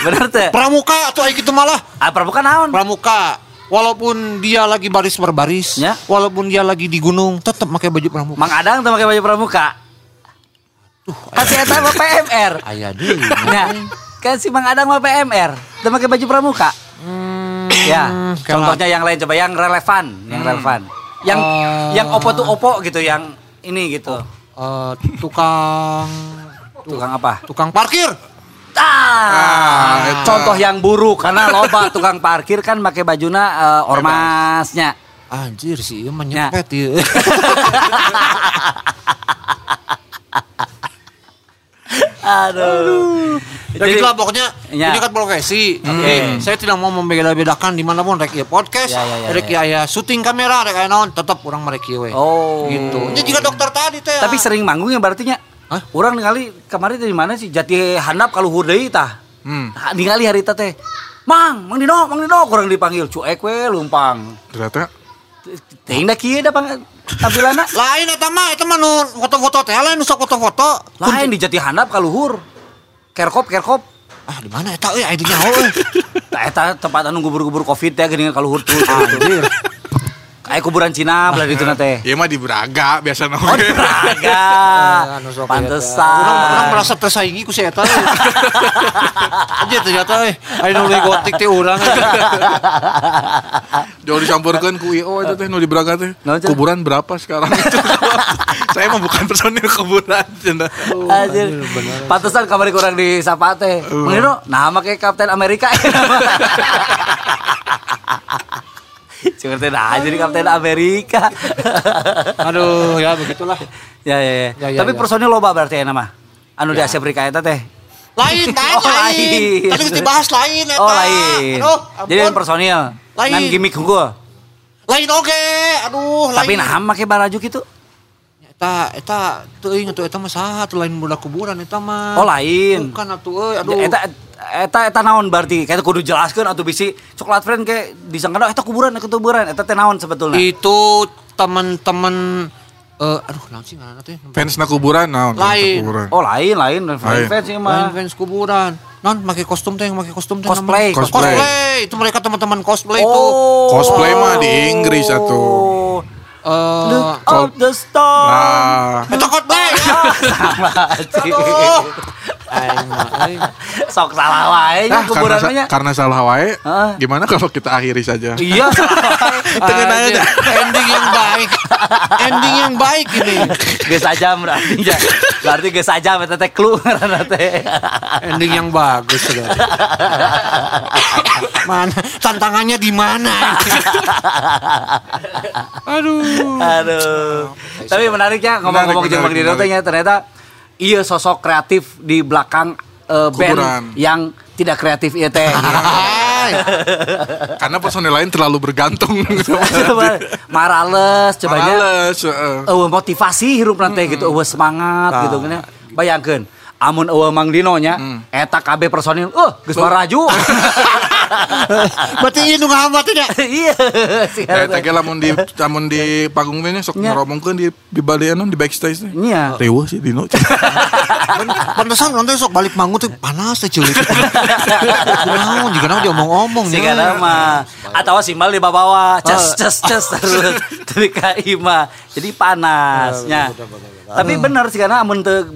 Bener teh. Pramuka atau gitu malah. Ah, pramuka naon? pramuka walaupun dia lagi baris berbaris Ya. walaupun dia lagi di gunung tetap pakai baju pramuka Mang Adang teu pakai baju pramuka. Kan si eta mah PMR. ayah deh Nah, kan si Mang Adang mah PMR, teu pakai baju pramuka. Ya, Hmm, contohnya yang lain coba yang relevan, yang relevan. Yang Eh. yang opo tuh opo gitu, yang ini gitu. Eh, tukang Tukang apa? tukang parkir Ah, contoh yang buruk karena loba tukang parkir kan pakai bajuna eh, ormasnya. anjir sih ieu mah Ya. ieu. Aduh. Ya Jadi- gitu lah pokoknya Ya. ini kan profesi. Oke. Tapi saya tidak mau membeda-bedakan di mana pun rek ieu podcast, Ya, ya, ya, rek ya. aya syuting kamera, rek aya naon, tetap orang merek ieu we. Oh. Gitu. Ini juga dokter tadi teh. Tapi sering manggung ya berarti nya. Hah? Orang ningali kemarin di mana sih Jati Handap kalau deui tah. Hmm. Ningali hari teh. Mang, Mang Dino, Mang Dino kurang dipanggil cuek we lumpang. Ternyata Teuing da kieu da pang tampilanna. lain eta mah eta mah nu foto-foto teh lain nu sok foto-foto. Lain di Jati Handap ka luhur. Kerkop, kerkop. Ah di mana eta euy aya di nyaho euy. Tah eta tempat anu gubur-gubur Covid teh geuning ka luhur terus. Anjir. Kayak kuburan Cina belah ditu teh. Iya mah di Braga biasa Oh, namanya. di Braga. Anu sok Ah, eta. Urang urang Pantesan. merasa tersaingi ku si eta. euy. Aja ternyata euy aya nu gotik teh urang. Jauh dicampurkan ku IO itu teh nu di Braga teh. Cen? Kuburan berapa sekarang? Saya mah bukan personil kuburan. cenah. Anjir. Pantesan kamari kurang di sapa teh. Mang Dino, nama kayak Kapten Amerika. Seperti nah jadi Kapten Amerika. Aduh ya begitulah. ya, ya, ya. Ya, ya, Tapi ya. personil loba berarti ya nama. Anu di Asia Afrika eta teh. Lain, lain, Oh, lain. Tadi geus dibahas lain eta. Oh lain. Aduh, Jadi ampun. personil. Lain. Nan gimmick unggul. lain oge. Aduh, lain. Tapi nah make barajuk itu. Eta eta teuing atuh eta mah saha atuh lain budak kuburan eta mah. Oh lain. Bukan atuh euy, aduh. Eta eta eta naon berarti? Kayak kudu jelaskeun atuh bisi coklat friend kayak disangka eta kuburan eta kuburan eta teh naon sebetulnya? itu teman-teman eh aduh naon sih ngaranna teh? Fans na kuburan naon? Lain. Kuburan. Oh lain lain Lain. fans sih Lain mah. fans kuburan. Non pakai kostum teh yang pakai kostum teh Cosplay, cosplay. cosplay. Itu mereka teman-teman cosplay itu. Oh. Cosplay mah di Inggris atuh. Eh Look of the stars. Nah, itu. Sama anjing. Aduh. Aing mah aing. Sok salah wae nah karena, kuburan sa- karena salah wae, Hah? gimana kalau kita akhiri saja? Iya. Tengen aja dah. Ending yang baik. Ending yang baik ini. Geus saja berarti ya. Berarti geus saja eta teh clue ngaranna teh. Ending yang bagus saudara. Mana tantangannya di mana? Aduh. Aduh. Tapi menariknya ngomong-ngomong Menarik, jeung Bang menarik, Dino ternyata iya sosok kreatif di belakang eh, band Kuburan. yang tidak kreatif ieu teh. Karena personil lain terlalu bergantung marales coba. Males, heeh. Eueuh motivasi hirup nanti gitu, eueuh semangat gitu kan. Bayangkeun amun eueuh Mang Dino nya eta KB personil, eh geus maraju. Berarti ini ngahambat ya? Iya. sih. Eh, teh lamun di lamun di panggung teh nya sok Nya. ngeromongkeun di di balianan di backstage teh. Iya. Reweuh sih Dino. Pantesan nanti sok balik manggung tuh panas teh culik. Kunaon juga naon diomong-omong Si nya. mah atau simbal di bawah ces ces ces terus tapi kaima jadi panasnya tapi benar sih karena amun teu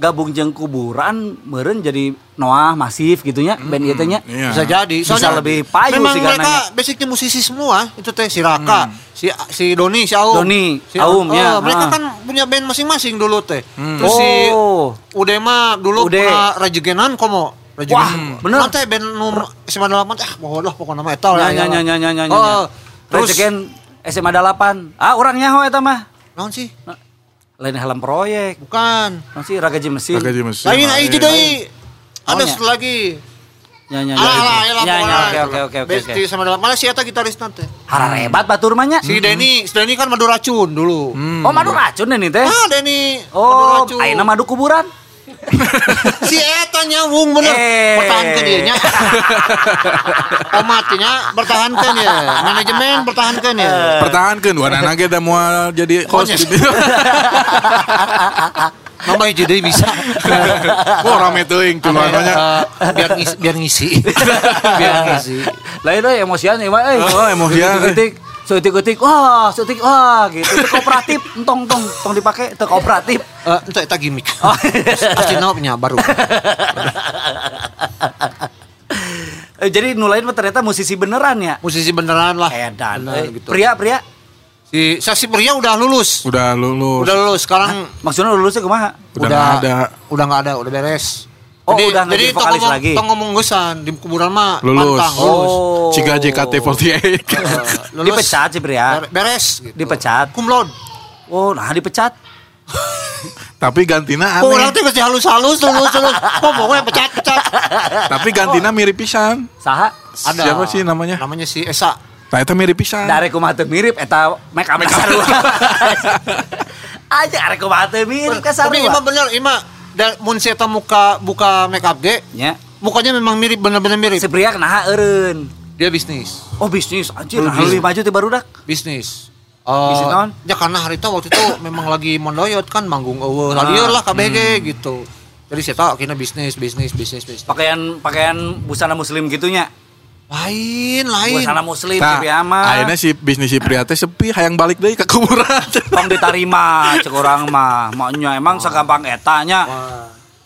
gabung jeung kuburan meureun jadi Noah masif gitunya band ieu teh nya Iya. Bisa jadi. Bisa lebih payu memang sih mereka basicnya musisi semua. Itu teh si Raka, si si Doni, si Aum. Doni, si Aum, Oh, ya, mereka ah. kan punya band masing-masing dulu teh. Terus si Oh. Ude mah dulu Ude. pernah Rajegenan komo. Wah, bener. Nanti band nu SMA 8 ah bohong lah pokoknya nama eta nya nya nya nya nya nya nya. Oh, terus Rejeken SMA 8. Ah, orangnya ho eta mah. naon sih? Lain helm proyek. Bukan. Naon sih ragaji mesin. Di mesin. Lain aja deui. Ada satu lagi. Nya nya nya. Alah, alah, alah, Nya nya pokoknya. oke oke oke oke. Best oke. di sama dalam mana si eta gitaris nanti. Hararebat batur mah nya. Si Denny, si Denny kan madu racun dulu. Oh, madu racun ini teh. Ah, Denny. madu Oh, ayeuna madu kuburan. Si eta nyambung bener. Eh. Pertahankan dia nya. Omatnya bertahankan ya. Manajemen bertahankan ya. Pertahankan dua anak ge da moal jadi host gitu. Nambah hiji deui bisa. Wah rame teuing tuh Eh, namanya. eh, biar ngisi, biar ngisi. biar ngisi. Lain euy emosian ieu mah euy. Oh, emosian, Ketik Sutik-utik, wah, sutik, wah, gitu. Itu kooperatif, entong, tong, tong dipakai, itu kooperatif. Eh, itu eta gimmick. Oh. Asli punya baru. Eh, Jadi nulain mah ternyata musisi beneran ya. Musisi beneran lah. Edan. Bener, Eh, gitu. Pria, pria. Si Saksi Pria udah lulus. Udah lulus. Udah lulus. Sekarang Maksudnya lulusnya ke mana? Udah nggak ada. Udah nggak ada, udah beres. Oh, udah nggak jadi tong vokalis ngomong, lagi. Tong ngomong gesan di kuburan mah Lulus. pantang, lulus. Oh. Ciga JKT48. Eh, lulus. Dipecat sih pria. Ber- Beres gitu. Dipecat. Laude. Oh, nah dipecat. Tapi gantina orang aneh. teh geus halus-halus tulus tulus. Ngomongnya pecat-pecat. Tapi gantina mirip pisan. Saha? Ada. Siapa sih namanya? Namanya si Esa. Nah, itu mirip pisan. Dari kumaha teu mirip eta make up sarua. Aja arek kumaha teu mirip ka Tapi ima bener, ima da mun si eta muka buka make up ge, Nya. mukanya memang mirip bener-bener mirip. Si pria kena eureun. Dia bisnis. Oh bisnis anjir, nah, lebih maju ti barudak. Bisnis. Eh, naon? ya karena hari itu waktu itu memang lagi mondoyot kan manggung eueuh. Ah. Radio lah KBG gitu. Jadi saya tahu akhirnya bisnis, bisnis, bisnis, bisnis. Pakaian pakaian busana muslim gitunya. Lain, lain. Busana muslim Nah, mah. akhirnya si bisnis si pria teh sepi, hayang balik deui ke kuburan. Tong diterima cek orang mah. Maknya emang segampang etanya.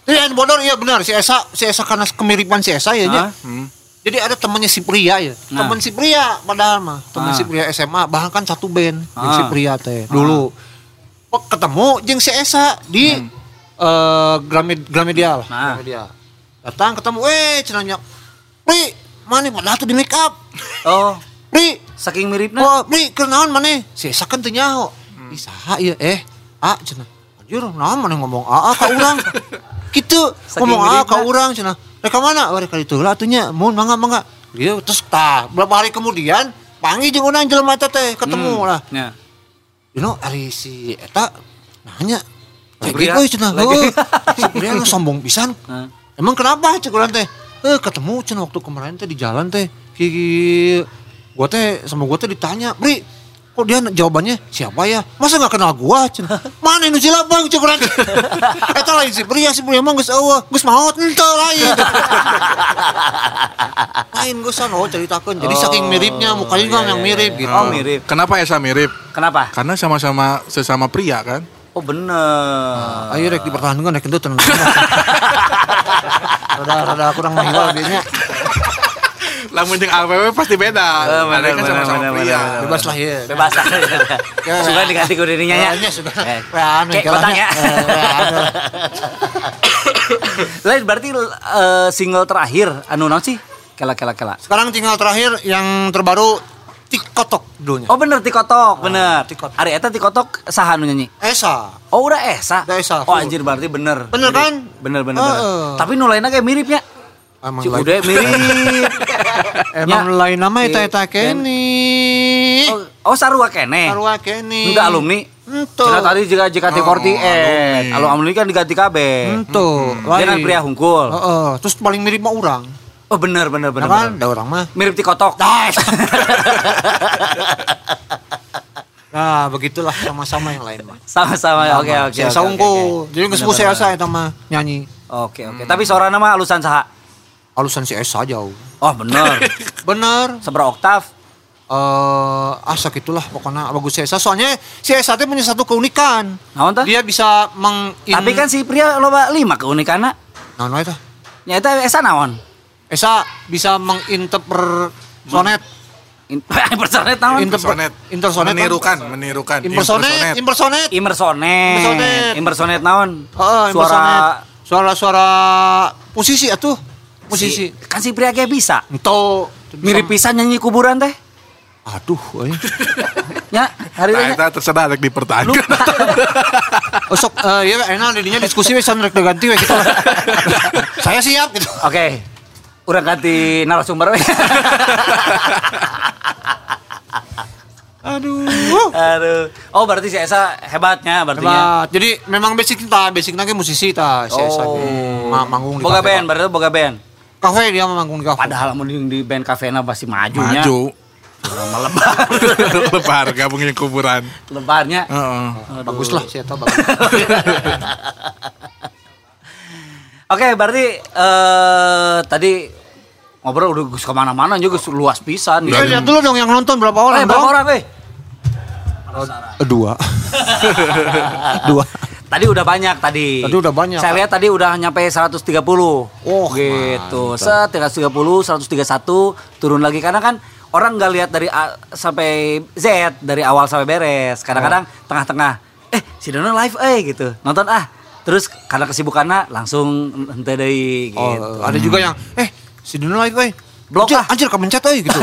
Iya bodor iya benar si Esa si Esa karena kemiripan si Esa ya? Hmm. Jadi ada temannya si pria ya. Nah. Teman si pria padahal mah. Teman Ah. si pria SMA bahkan satu band jeung si Ah. pria teh dulu. Kok ketemu jeung si Esa di eh Gramed Gramedia lah. Hmm. Nah. Gramedia. Datang ketemu eh cenanya. Pri, mana padahal tuh di make up. Oh, Pri, saking miripnya. Oh, Pri, kenaon mana? Si Esa kan teu nyaho. Ih, saha ieu? Eh, A cenah. Anjir, naon mana ngomong A ka urang. Kitu, Saking ngomong A ka miripna. urang cenah. Reka mana? Bari ka ditu lah atunya. Mun mangga mangga. Dia terus tah, berapa hari kemudian panggil jeung urang jelema teh ketemu Hmm. lah. Ya. You know, ari si eta nanya. Pria? euy cenah. Si pria nu sombong pisan. Emang kenapa cek urang teh? Eh ketemu cenah waktu kemarin teh di jalan teh. Ki gua teh sama gua teh ditanya, "Bri, kok dia jawabannya siapa ya? Masa nggak kenal gua?" Cenah. Mana nu Bang cek urang. Eta lain si pria si pria emang geus eueuh, geus maot henteu lain. lain geus oh ceritakeun. Jadi saking miripnya mukanya juga yang mirip gitu. Oh, mirip. Kenapa Esa mirip? Kenapa? Karena sama-sama sesama pria kan. Oh bener. Ayo rek dipertahankan rek itu tenang. rada rada kurang mahiwal dia Lamun jeung AWW pasti beda. Eh, bener, Mereka bener, sama-sama bener, pria. bener, Bebas lah ya. Bebas aja. Suka diganti ku dirinya ya. Suka. Eh, Wean, Kayak kelanya. kotak ya. Eh, wean. Lain berarti eh, single terakhir anu naon sih? Kela kela kela. Sekarang tinggal terakhir yang terbaru Tikotok dulunya. Oh bener tikotok, bener. Tikotok. Ari eta tikotok saha anu nyanyi? Esa. Oh udah Esa. Udah Esa, Oh full. anjir berarti bener. Bener Mirip. kan? Bener bener Heeh. bener. Tapi nu lainnya kayak miripnya. Emang lain- udah mirip. Emang Ya. lain nama eta Si- eta kene. Oh, oh sarua kene. Sarua kene. Udah alumni. Ento. Cina tadi juga JKT48. Oh, alumni. Alumni. alumni kan diganti KB. Ento. Dia kan pria hungkul. Heeh, terus paling mirip mah urang. Oh bener bener bener. Nah kan, bener. da urang mah. Mirip tikotok. Nah, begitulah sama-sama yang lain mah. Sama-sama. Oke oke. Saya oke. Jadi geus saya asa eta mah nyanyi. Oke oke. Tapi suaranya mah alusan saha? Alusan si Esa jauh. Oh bener. Bener. Seberapa oktav? Eh, asa gitulah pokoknya bagus si Esa. Soalnya si Esa teh punya satu keunikan. Naon tah? Dia bisa meng Tapi kan si pria loba lima keunikanna. Nah, nah, itu. Ya eta esa naon? Esa bisa menginterpret sonet. In- Impersonet naon? Impersonet. Intersonet. Menirukan, menirukan. Impersonet, impersonet. Impersonet. Impersonet. Impersonet naon? Heeh, Suara impersonet. Suara-suara musisi atuh. Musisi. Si, kan si pria kayak bisa. Ento Mirip pisan nyanyi kuburan teh. Aduh, euy. Ya, hari Nah, ini. itu terserah rek dipertahankan. Oh, sok eh ya enak didinya diskusi we san rek ganti we gitu. Saya siap gitu. Oke. Urang ganti narasumber. Aduh. Aduh. Oh, berarti si Esa hebatnya berarti ya. Hebat. Jadi memang basic kita, basic nage musisi ta, si Esa Oh. ge. Ma- manggung di Boga kafe, band, berarti boga band. Kafe dia manggung di kafe. Padahal mau di, di band kafena pasti majunya. Maju. Melebar. Lebar gabungin kuburan. Lebarnya. Heeh. Bagus lah si Eta bagus. Oke, berarti eh tadi ngobrol udah gus ke mana-mana juga gus luas pisan. Ya, lihat dulu dong yang nonton berapa orang Eh, berapa dong? orang, eh? Eh, Dua. Dua. Tadi udah banyak tadi. Tadi udah banyak, Saya lihat tadi udah nyampe 130. Oh, gitu. Set 130, 131 turun lagi karena kan orang nggak lihat dari A sampai Z dari awal sampai beres. Kadang-kadang tengah-tengah eh si Dono live eh gitu. Nonton ah. Terus karena kesibukannya langsung ente deui gitu. Oh, ada juga yang eh si Dino live euy. Blok Anjir, ah. anjir kemencet euy gitu.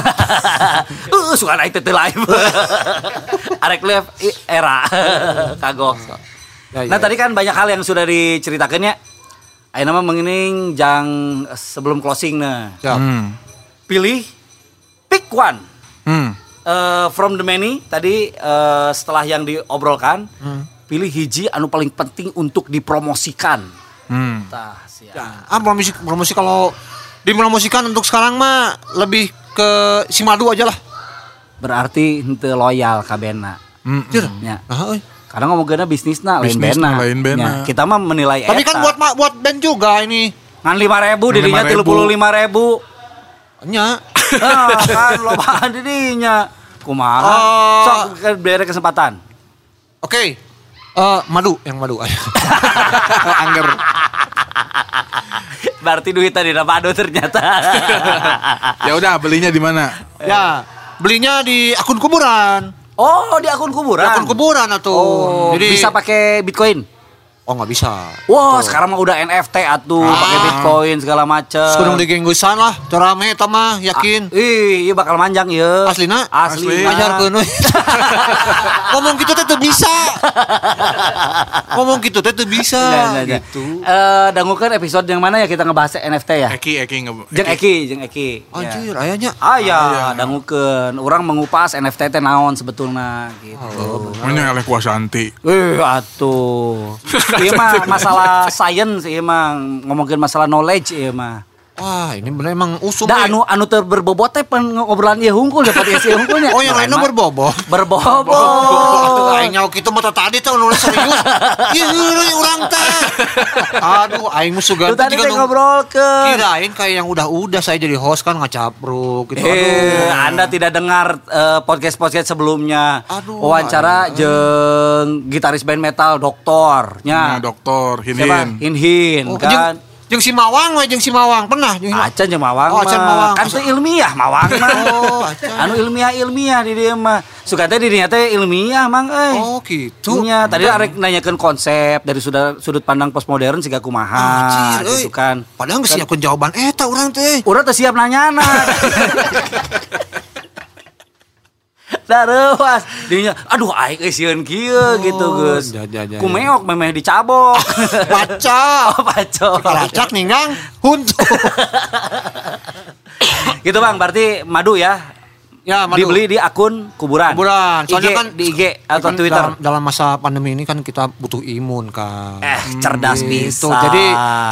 uh, suka naik tete live. Arek live era. Kagok. Ya, nah ya. tadi kan banyak hal yang sudah diceritakan ya. Ayo nama mengining jang sebelum closing nah. Siap. Hmm. Pilih pick one. Hmm. Eh, from the many tadi eh, setelah yang diobrolkan, pilih hiji anu paling penting untuk dipromosikan. Hmm. Tah, siap. Ya, ah promosi promosi kalau dipromosikan untuk sekarang mah lebih ke si madu aja lah. Berarti henteu loyal kabena. Hmm. Tir. Ya. Euy. Karena ngomongnya bisnisna lain bena. lain bena. Ya, kita mah menilai Tapi kan buat buat band juga ini. ngan lima ribu Ngan dirinya 5.000. tiga puluh lima ribu. Nya. Nah, kan lobaan dirinya. Kumaha? Oh. Sok ke beri kesempatan. Oke. Eh, madu yang madu. Angger. Berarti duit tadi dapat ternyata. Ya udah belinya di mana? ya, belinya di akun kuburan. oh, di akun Di kuburan. akun kuburan atau. Oh, Jadi bisa pakai Bitcoin. Oh, nggak bisa. Wah, sekarang mah udah NFT atuh, pakai Bitcoin segala macem. Sekudung digenggusan lah, terame eta mah yakin. Ih, iya bakal manjang ya. Aslina? Asli. Asli. Ajarkeun we. Ngomong gitu teh teu bisa. Ngomong gitu teh teu bisa Nah, nah, nah. gitu. Eh, dangukeun episode yang mana ya kita ngebahas NFT ya? Eki, Eki nge- Jeung Eki, jeung Eki. Anjir, ayahnya. Ah ya, dangukeun. Orang mengupas NFT teh naon sebetulnya gitu. Mana eleh kuasa anti. Eh, atuh. Iya mah masalah science iya mah ngomongin masalah knowledge iya mah. Wah, ini bener emang usum. Da we. anu anu teu berbobot teh pan ngobrolan ieu hungkul dapat ieu hungkulnya. Oh, yang lainnya berbobot. Berbobot. Aing nyawa kitu mah tadi teh nulis serius. Ieu heureuy urang teh. Aduh, aing mah sugan tadi teh nu- ngobrolkeun. Kirain kayak yang udah-udah saya jadi host kan ngacapruk gitu. Eh, Aduh. Anda tidak dengar eh, podcast-podcast sebelumnya. Aduh, Wawancara jeung gitaris band metal Nah, Doktornya. dokter, Siapa? Hinin. Hin Hin Oh, kan. Jeung si Mawang we jeung si Mawang pernah jeung Acan jeung Mawang Oh, Acan. Mawang. Kan teu ilmiah Mawang mah. Oh, Acan. anu ilmiah-ilmiah di dia mah. Suka teh di dinya teh ilmiah mang euy. Oh, gitu. Nya, tadi arek nanyakeun konsep dari sudut sudut pandang postmodern siga kumaha gitu kan. Padahal geus siapkeun jawaban eta urang teh. Urang teu siap nanyana. Darewas Dinya Aduh aing geus sieun kieu gitu Gus. ja, ja, ja, Kumeok memeh dicabok. Baca. Oh pacok. Kalacak ninggang huntu. Gitu bang. Berarti madu ya ya, madu. Dibeli di akun kuburan kuburan. Soalnya IG, kan Di IG atau kan Twitter Dalam, dalam masa pandemi ini kan kita butuh imun kan. Eh cerdas Gitu. bisa Jadi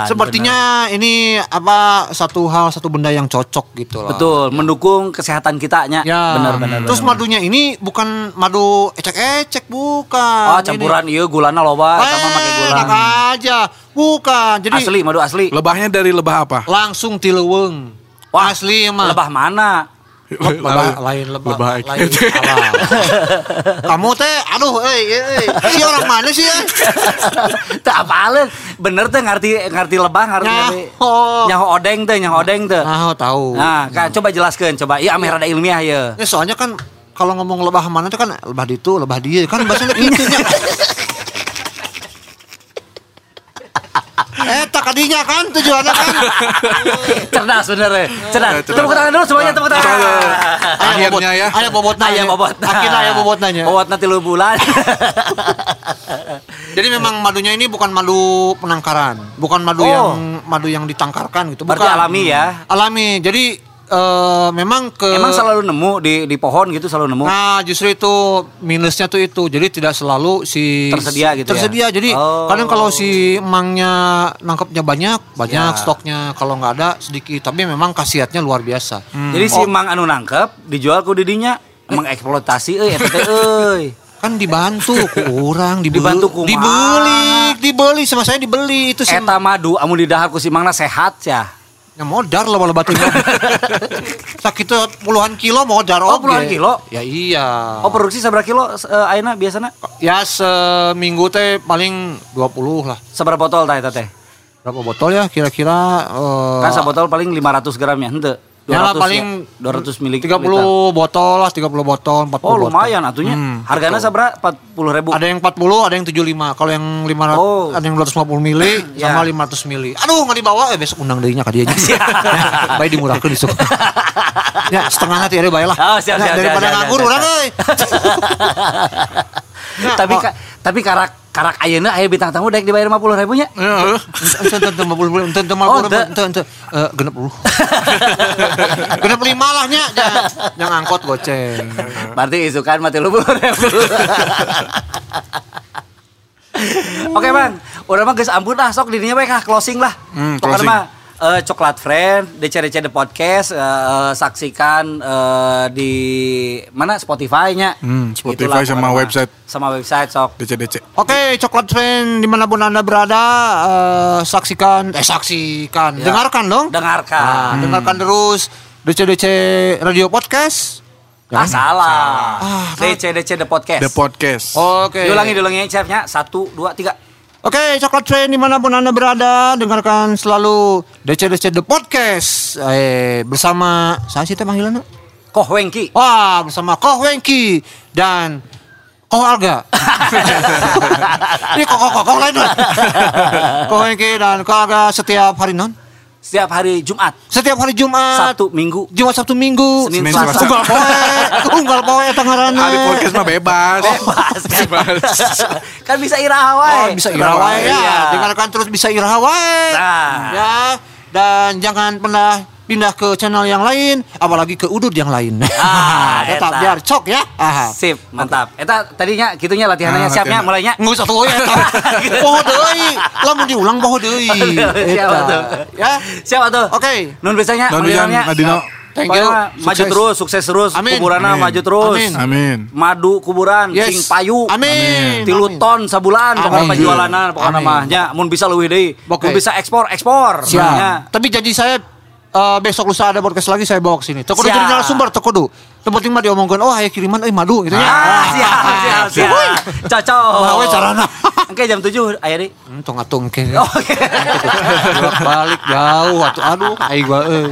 sepertinya ini apa satu hal satu benda yang cocok gitu lah. Betul Mendukung kesehatan kitanya Ya. Benar-benar Terus madunya ini bukan madu ecek-ecek bukan. Oh campuran iya gulana loba Sama pakai Eh, gula enak aja. Bukan. Jadi Asli madu asli Lebahnya dari lebah apa? langsung tileweng. Wah, Asli mah. Lebah mana lebah lain lebah, Lebah lain halal. Kamu teh aduh euy euy si orang mana sih ya? Tak apalin Bener teh ngerti ngerti lebah ngerti ngerti. Nyaho. Nyaho odeng teh nyaho odeng teh Nah, tahu. Nah kan coba jelaskan coba Iya amir ada ilmiah ya Ya, soalnya kan kalau ngomong lebah mana itu kan lebah itu, lebah dia kan bahasanya gitu nya. Eh, tak kadinya kan tujuannya kan. Cerdas bener ya Cerdas Ya, cerdas. Tepuk tangan dulu semuanya tepuk tangan Akhirnya ya. Ayah bobot nanya. Ayah bobot Akhirnya ayah bobot nanya. Bobot nanti lu bulan Jadi memang madunya ini bukan madu penangkaran, bukan madu Oh. yang madu yang ditangkarkan gitu, Berarti alami ya Alami. Jadi eh, memang ke Emang selalu nemu di di pohon gitu selalu nemu Nah, justru itu minusnya tuh itu. Jadi tidak selalu si Tersedia gitu ya? Tersedia. Jadi Oh. kadang kalau si emangnya nangkepnya banyak, banyak Ya. stoknya. Kalau nggak ada sedikit. Tapi memang khasiatnya luar biasa. Jadi si mang anu nangkep Dijual ku didinya Emang eksploitasi euy eta teh euy Kan dibantu ku orang, dibeli, Dibantu kumaha? dibeli, dibeli sama saya dibeli itu sih. Eta madu amun didahar ku si mangna sehat ya Ya modar lah bola batu Sakit puluhan kilo modar Oh, oge. puluhan kilo? Ya iya. Oh produksi seberapa kilo uh, ayeuna biasana? Ya seminggu teh paling 20 lah. Seberapa botol tah eta teh? Berapa botol ya kira-kira eh, Kan sabotol paling 500 gram ya, henteu. Ya lah 200 paling ya, 200 mili 30 botol lah, 30 botol, 40 Oh botol. lumayan atunya. Hmm, Harganya sabra 40 ribu. Ada yang 40, ada yang 75. Kalau yang 500 Oh. ada yang 250 mili sama 500 mili. Aduh, nggak dibawa eh besok undang dirinya ka dieu nya. Ya, Baik dimurahkeun disuk. ya, setengah nanti ada bae lah. Oh, siap, Ya, siap, daripada siap, nganggur siap. euy. Ya, tapi oh. ka, tapi karak karak ayeuna aya bintang tamu daek dibayar 50 ribunya. Heeh. Ente ente ente mau beli ente ente mau Oh, beli ente. ente ente Eh, genep puluh. genep lima lah nya. Nya- Yang angkot goceng. Berarti isukan mati lu Oke bang, udah mah guys ampun lah sok dirinya baik lah closing lah. Hmm, closing. mah eh, coklat friend, DCDC the podcast, eh, saksikan eh, di mana Spotify-nya. Hmm, Itulah Spotify sama pokoknya mah. website. Sama website sok. DC-DC. Oke, coklat fan di mana pun anda berada, eh, saksikan, eh saksikan, Ya. dengarkan dong. Dengarkan. Nah, dengarkan terus DC-DC Radio Podcast. Ah salah. Ah, DCDC the podcast. The podcast. Oke. Diulangi diulangi chefnya satu dua tiga. Oke, coklat fan di mana pun anda berada, dengarkan selalu DC-DC The Podcast. Eh, bersama saya sih teh panggilannya. Koh Wengki. Wah, bersama Koh Wengki dan Koh Alga. Ini Koh Koh Koh, Koh lain. Koh Wengki dan Koh Alga setiap hari non. Setiap hari Jumat, Setiap hari Jumat. Sabtu, Minggu. Jumat Sabtu Minggu. Senin, Senin, Selasa. Unggal poe, unggal poe eta ngaranna. Hari podcast mah bebas. Bebas kan. Bebas. kan bisa iraha wae. Oh, bisa iraha wae ya. Iya. Dengarkan terus bisa iraha wae. Nah. Ya, dan jangan pernah pindah ke channel yang lain, apalagi ke udut yang lain. Ah, tetap eta. biar cok ya. Ah. Sip, mantap. Eta tadinya gitunya latihannya Ah, siapnya mulainya. Nggak usah tuh ya, poho deui. Lamun diulang poho deui. Siapa tuh? Ya. Siapa tuh? Oke. Nun biasanya Non Wijan Adino. Thank you. Pokoknya maju Sukses. terus, sukses terus, Amin. kuburanna Amin. maju terus. Amin. Amin. Madu kuburan, Yes. sing payu. Amin. Tilu ton sabulan pokoknya Amin. penjualanan pokoknya mah nya mun bisa leuwih deui. Oke. Mun bisa ekspor, ekspor. Siap. Nya. Tapi jadi saya eh, besok lusa ada podcast lagi saya bawa ke sini. Teu kudu Siap. jadi narasumber, teu kudu. Tempat mah diomongkeun, oh aya kiriman euy madu gitu ya. Ah, siap, siap, siap. Cocok. Nah, we carana. Oke, jam 7 aya deui. Hmm, tong atung ke. Oke. balik jauh atuh aduh aing gua euy.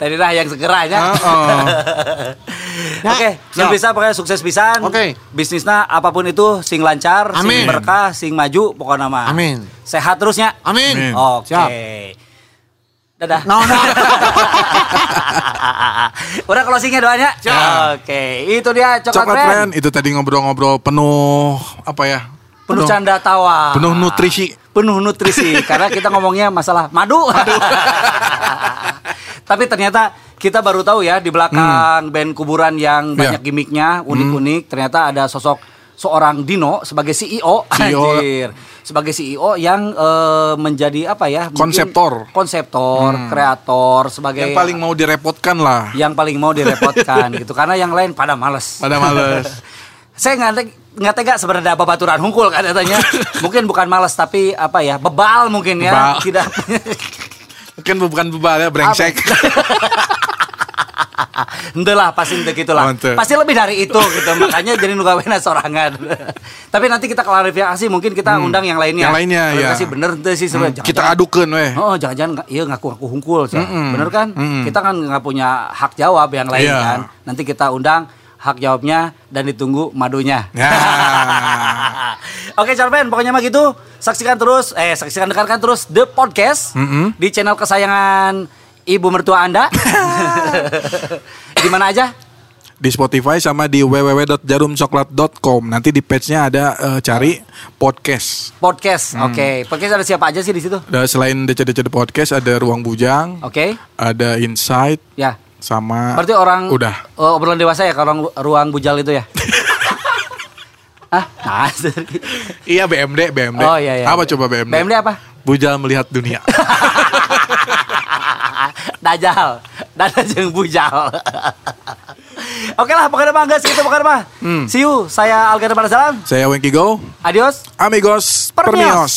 Tadi lah yang. Heeh. Ya, Oke, yang bisa pokoknya sukses pisan. Oke. Bisnisnya apa pun itu sing lancar, Amin. sing berkah, sing maju pokoknya mah. Amin. Sehat terusnya. Amin. Amin. Oke. Siap. Dadah. Nah, nah. Udah closingnya doanya. Siap. Oke, itu dia coklat, Coklat friend. friend itu tadi ngobrol-ngobrol penuh apa ya? Penuh canda tawa. Penuh nutrisi. Penuh nutrisi karena kita ngomongnya masalah madu. Tapi ternyata kita baru tahu ya di belakang band kuburan yang Iya. banyak gimmicknya, unik-unik. Ternyata ada sosok seorang Dino sebagai CEO, CEO. anjir. sebagai CEO yang eh, menjadi apa ya? Konseptor. konseptor, kreator, sebagai Yang paling mau direpotkan lah. yang paling mau direpotkan gitu. Karena yang lain pada males. Pada males. Saya nggak nggak tega sebenarnya babaturan hungkul kan katanya. mungkin bukan males tapi apa ya bebal mungkin ya. Bebal. Tidak. Kan bukan bebal ya, brengsek. Ente lah pasti ente gitu lah. Ente. Pasti lebih dari itu gitu. Makanya jadi nu gawena sorangan. Tapi nanti kita klarifikasi mungkin kita undang yang lainnya. Yang lainnya, ya. Klarifikasi bener ente sih sebenarnya. Kita Jangan-jangan- adukan weh. Oh, jangan-jangan iya ngaku-ngaku hungkul, Cak. Mm-mm. bener kan? Mm-mm. Kita kan nggak punya hak jawab yang lain Iya. kan. Nanti kita undang hak jawabnya dan ditunggu madunya. Ya. Oke, Charpen, pokoknya mah gitu. Saksikan terus, eh saksikan dengarkan terus The Podcast Mm-mm. di channel kesayangan ibu mertua Anda. Di mana aja? Di Spotify sama di www.jarumcoklat.com. Nanti di page-nya ada eh, cari podcast. Podcast. Hmm. Oke, podcast ada siapa aja sih di situ? Dan selain DC-DC podcast ada Ruang Bujang, Oke. ada Insight Ya. Sama Berarti orang udah. oh, obrolan dewasa ya kalau ruang, bujal itu ya. ah, nah, Iya BMD, BMD. Oh iya iya. Apa coba BMD? BMD apa? Bujal melihat dunia. Dajal. Dada jeung bujal. Oke lah, pokoknya mah guys, gitu pokoknya mah. Hmm. See you. Saya Algar Salam. Saya Wengki Go, Adios. amigos Permios. permios.